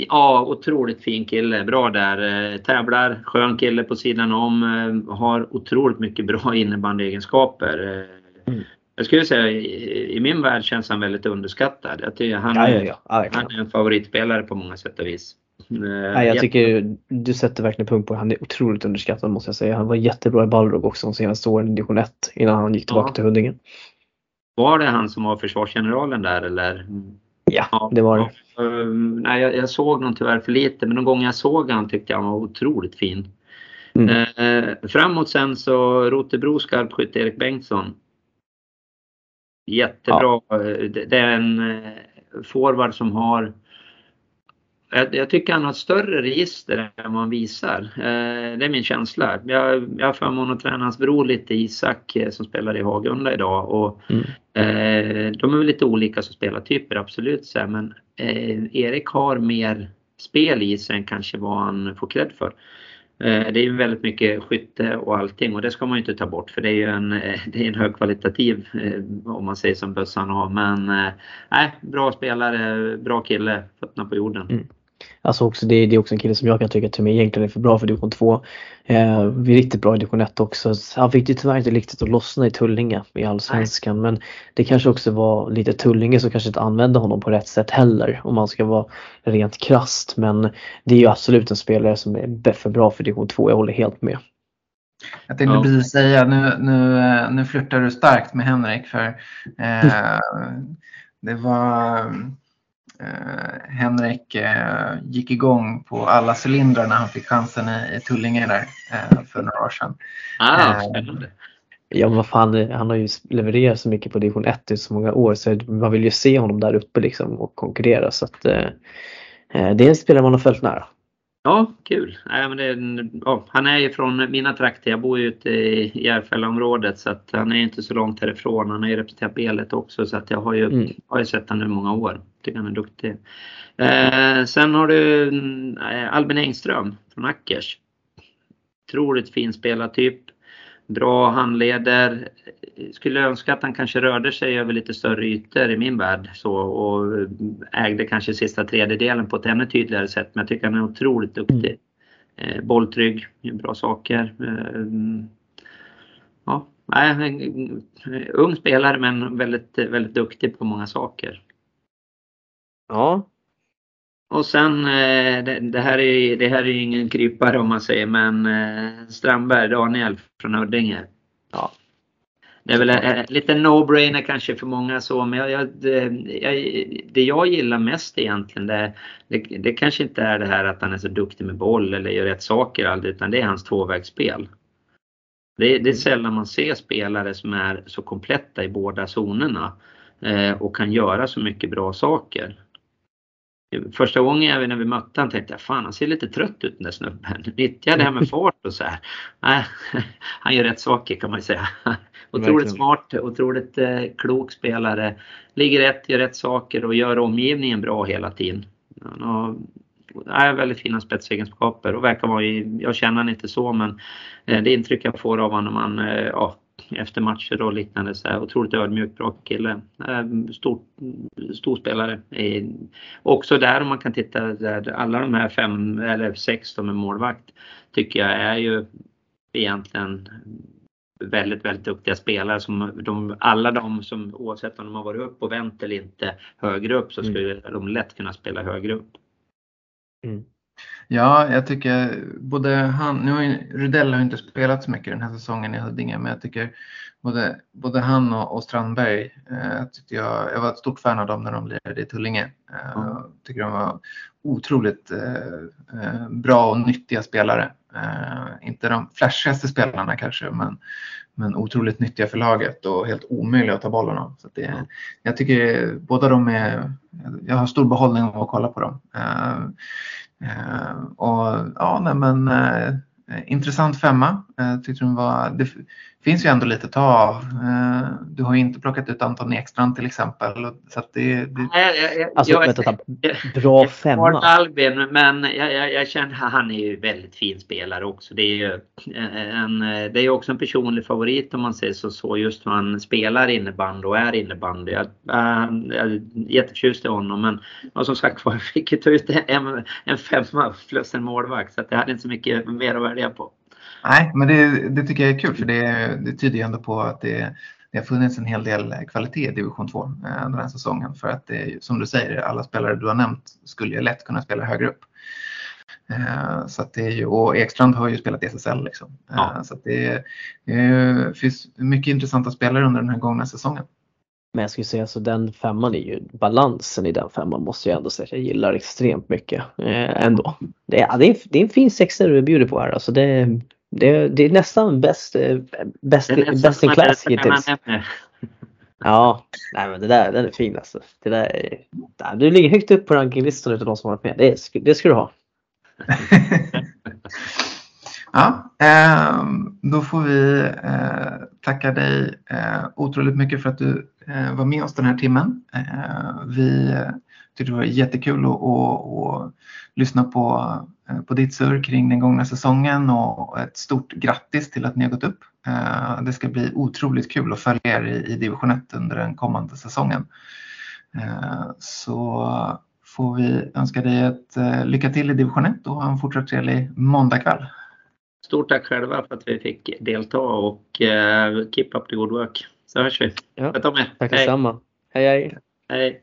Ja, otroligt fin kille. Bra där. Eh, tävlar, skön kille på sidan om. Har otroligt mycket bra innebandyegenskaper. Mm. Jag skulle säga i min värld känns han väldigt underskattad. Jag tycker han, ja, ja, ja. han är en favoritspelare på många sätt och vis. Nej, jag tycker du sätter verkligen punkt på det. Han är otroligt underskattad måste jag säga. Han var jättebra i Balrog också de senaste åren i division 1 innan han gick tillbaka till Huddinge. Var det han som var försvarsgeneralen där eller? Ja, ja det var det. nej, jag, jag, såg nog tyvärr för lite men de gånger jag såg han tyckte jag han var otroligt fin. Mm. Eh, framåt sen så Rotebro skarpskytt Erik Bengtsson. Jättebra. Ja. Det, det är en eh, forward som har jag, jag, tycker han har ett större register än vad han visar. Eh, det är min känsla. Jag, jag har förmånen att träna hans bror lite, Isak, eh, som spelar i Hagunda idag. Och, mm. eh, de är väl lite olika som spelartyper, absolut. Så men eh, Erik har mer spel i sig än kanske vad han får cred för. Eh, det är ju väldigt mycket skytte och allting och det ska man ju inte ta bort för det är ju en, eh, det är en högkvalitativ om man säger som bössan har. Men nej, bra spelare, bra kille, fötterna på jorden. Mm. Alltså också, det, det är också en kille som jag kan tycka till mig egentligen är för bra för division 2. Eh, vi är riktigt bra i division 1 också. Han fick det tyvärr inte riktigt att lossna i Tullinge i Allsvenskan men det kanske också var lite Tullinge som kanske inte använde honom på rätt sätt heller om man ska vara rent krast men det är ju absolut en spelare som är för bra för division 2, jag håller helt med. Jag tänkte ja. precis säga, nu, nu, nu flyttar du starkt med Henrik för eh, <laughs> det var eh, Henrik eh, gick igång på alla cylindrar när han fick chansen i, i Tullinge där eh, för några år sedan. Ah, eh, spännande. Ja men vad fan, han har ju levererat så mycket på division 1 i så många år så man vill ju se honom där uppe liksom och konkurrera så att eh, eh, det är en spelare man har följt nära. Ja, kul. Nej, men det, ja, han är ju från mina trakter. Jag bor ju ute i Järfällaområdet så att han är inte så långt härifrån. Han har ju representerat Belet också så att jag har ju, mm. har ju sett honom i många år. Tycker han är duktig. Eh, sen har du eh, Albin Engström från Ackers. Otroligt fin spelartyp. Bra handleder. Skulle önska att han kanske rörde sig över lite större ytor i min värld så, och ägde kanske sista tredjedelen på ett ännu tydligare sätt. Men jag tycker han är otroligt duktig. Mm. bolltrygg, bra saker. ja, ung spelare men väldigt, väldigt duktig på många saker. Ja. Och sen, eh, det, här är, det här är ingen krypare om man säger, men eh, Strandberg, Daniel från Huddinge. Ja. Det är väl en, lite no-brainer kanske för många så, men jag, jag, det, jag, det jag gillar mest egentligen det, det, det, kanske inte är det här att han är så duktig med boll eller gör rätt saker aldrig, utan det är hans tvåvägsspel. Det, det är sällan man ser spelare som är så kompletta i båda zonerna eh, och kan göra så mycket bra saker. Första gången även när vi mötte honom tänkte jag fan han ser lite trött ut den där snubben. <laughs> Nyttjar det här med <laughs> fart och så här. Nej, <laughs> han gör rätt saker kan man säga. Otroligt Verkligen. smart, otroligt eh, klok spelare. Ligger rätt, gör rätt saker och gör omgivningen bra hela tiden. Han har väldigt fina spetsegenskaper och verkar vara, jag känner honom inte så men eh, det intryck jag får av honom, han, eh, ja, efter matcher och liknande. Så här, otroligt ödmjuk, bra kille. Stor, stor spelare. Också där om man kan titta där alla de här fem eller sex som är målvakt tycker jag är ju egentligen väldigt, väldigt duktiga spelare. Som de, alla de som oavsett om de har varit upp och vänt eller inte högre upp så skulle mm. de lätt kunna spela högre upp. Mm. Ja, jag tycker både han, nu har ju, Rudell har inte spelat så mycket den här säsongen i Huddinge, men jag tycker både, både han och, och Strandberg, eh, tyckte jag, jag var ett stort fan av dem när de lirade i Tullinge. Eh, mm. tycker de var otroligt eh, eh, bra och nyttiga spelare. Eh, inte de flashigaste spelarna kanske, men, men otroligt nyttiga för laget och helt omöjliga att ta bollen av. Så det, jag tycker båda de är, jag har stor behållning av att kolla på dem. Eh, och ja, nej, men eh, intressant femma. Eh, tyckte den var, det finns ju ändå lite att ta av. Eh, du har ju inte plockat ut Anton Ekstrand till exempel. Så det, det... Nej, jag, alltså, jag, vänta, <laughs> bra jag, femma. Albin, men jag, jag, jag känner att han är ju väldigt fin spelare också. Det är ju en, det är också en personlig favorit om man säger så, så just hur han spelar innebandy och är innebandy. Jag, jag är jätteförtjust i honom men och som sagt var <laughs> jag fick ju ta ut en, en femma plus en målvakt så att jag hade inte så mycket mer att välja på. Nej, men det, det, tycker jag är kul för det, det tyder ju ändå på att det, det har funnits en hel del kvalitet i division 2 eh, den här säsongen. För att det, som du säger, alla spelare du har nämnt skulle ju lätt kunna spela högre upp. Eh, så att det är ju, och Ekstrand har ju spelat SSL. Liksom. Eh, ja. Så att det, det finns mycket intressanta spelare under den här gångna säsongen. Men jag skulle säga så den femman är ju balansen i den femman måste jag ändå säga att jag gillar extremt mycket eh, ändå. Det, ja, det, är, det är en fin sexa du bjuder på här alltså. Det, det, det är nästan bäst, eh, bäst, in class hittills. Ja, nej men det där den är fin alltså. Det där är, du ligger högt upp på rankinglistan utav de som varit med. Det, det ska du ha. <laughs> ja, eh, då får vi eh, tacka dig eh, otroligt mycket för att du var med oss den här timmen. Vi tyckte det var jättekul att, att, att lyssna på, på ditt surr kring den gångna säsongen och ett stort grattis till att ni har gått upp. Eh, det ska bli otroligt kul att följa er i division 1 under den kommande säsongen. Eh, så får vi önska dig ett lycka till i division 1 och ha en fortsatt trevlig måndagkväll. Stort tack själva för att vi fick delta och keep up the good work. Så hörs vi. Ja. Tack detsamma. Hej hej. Hej.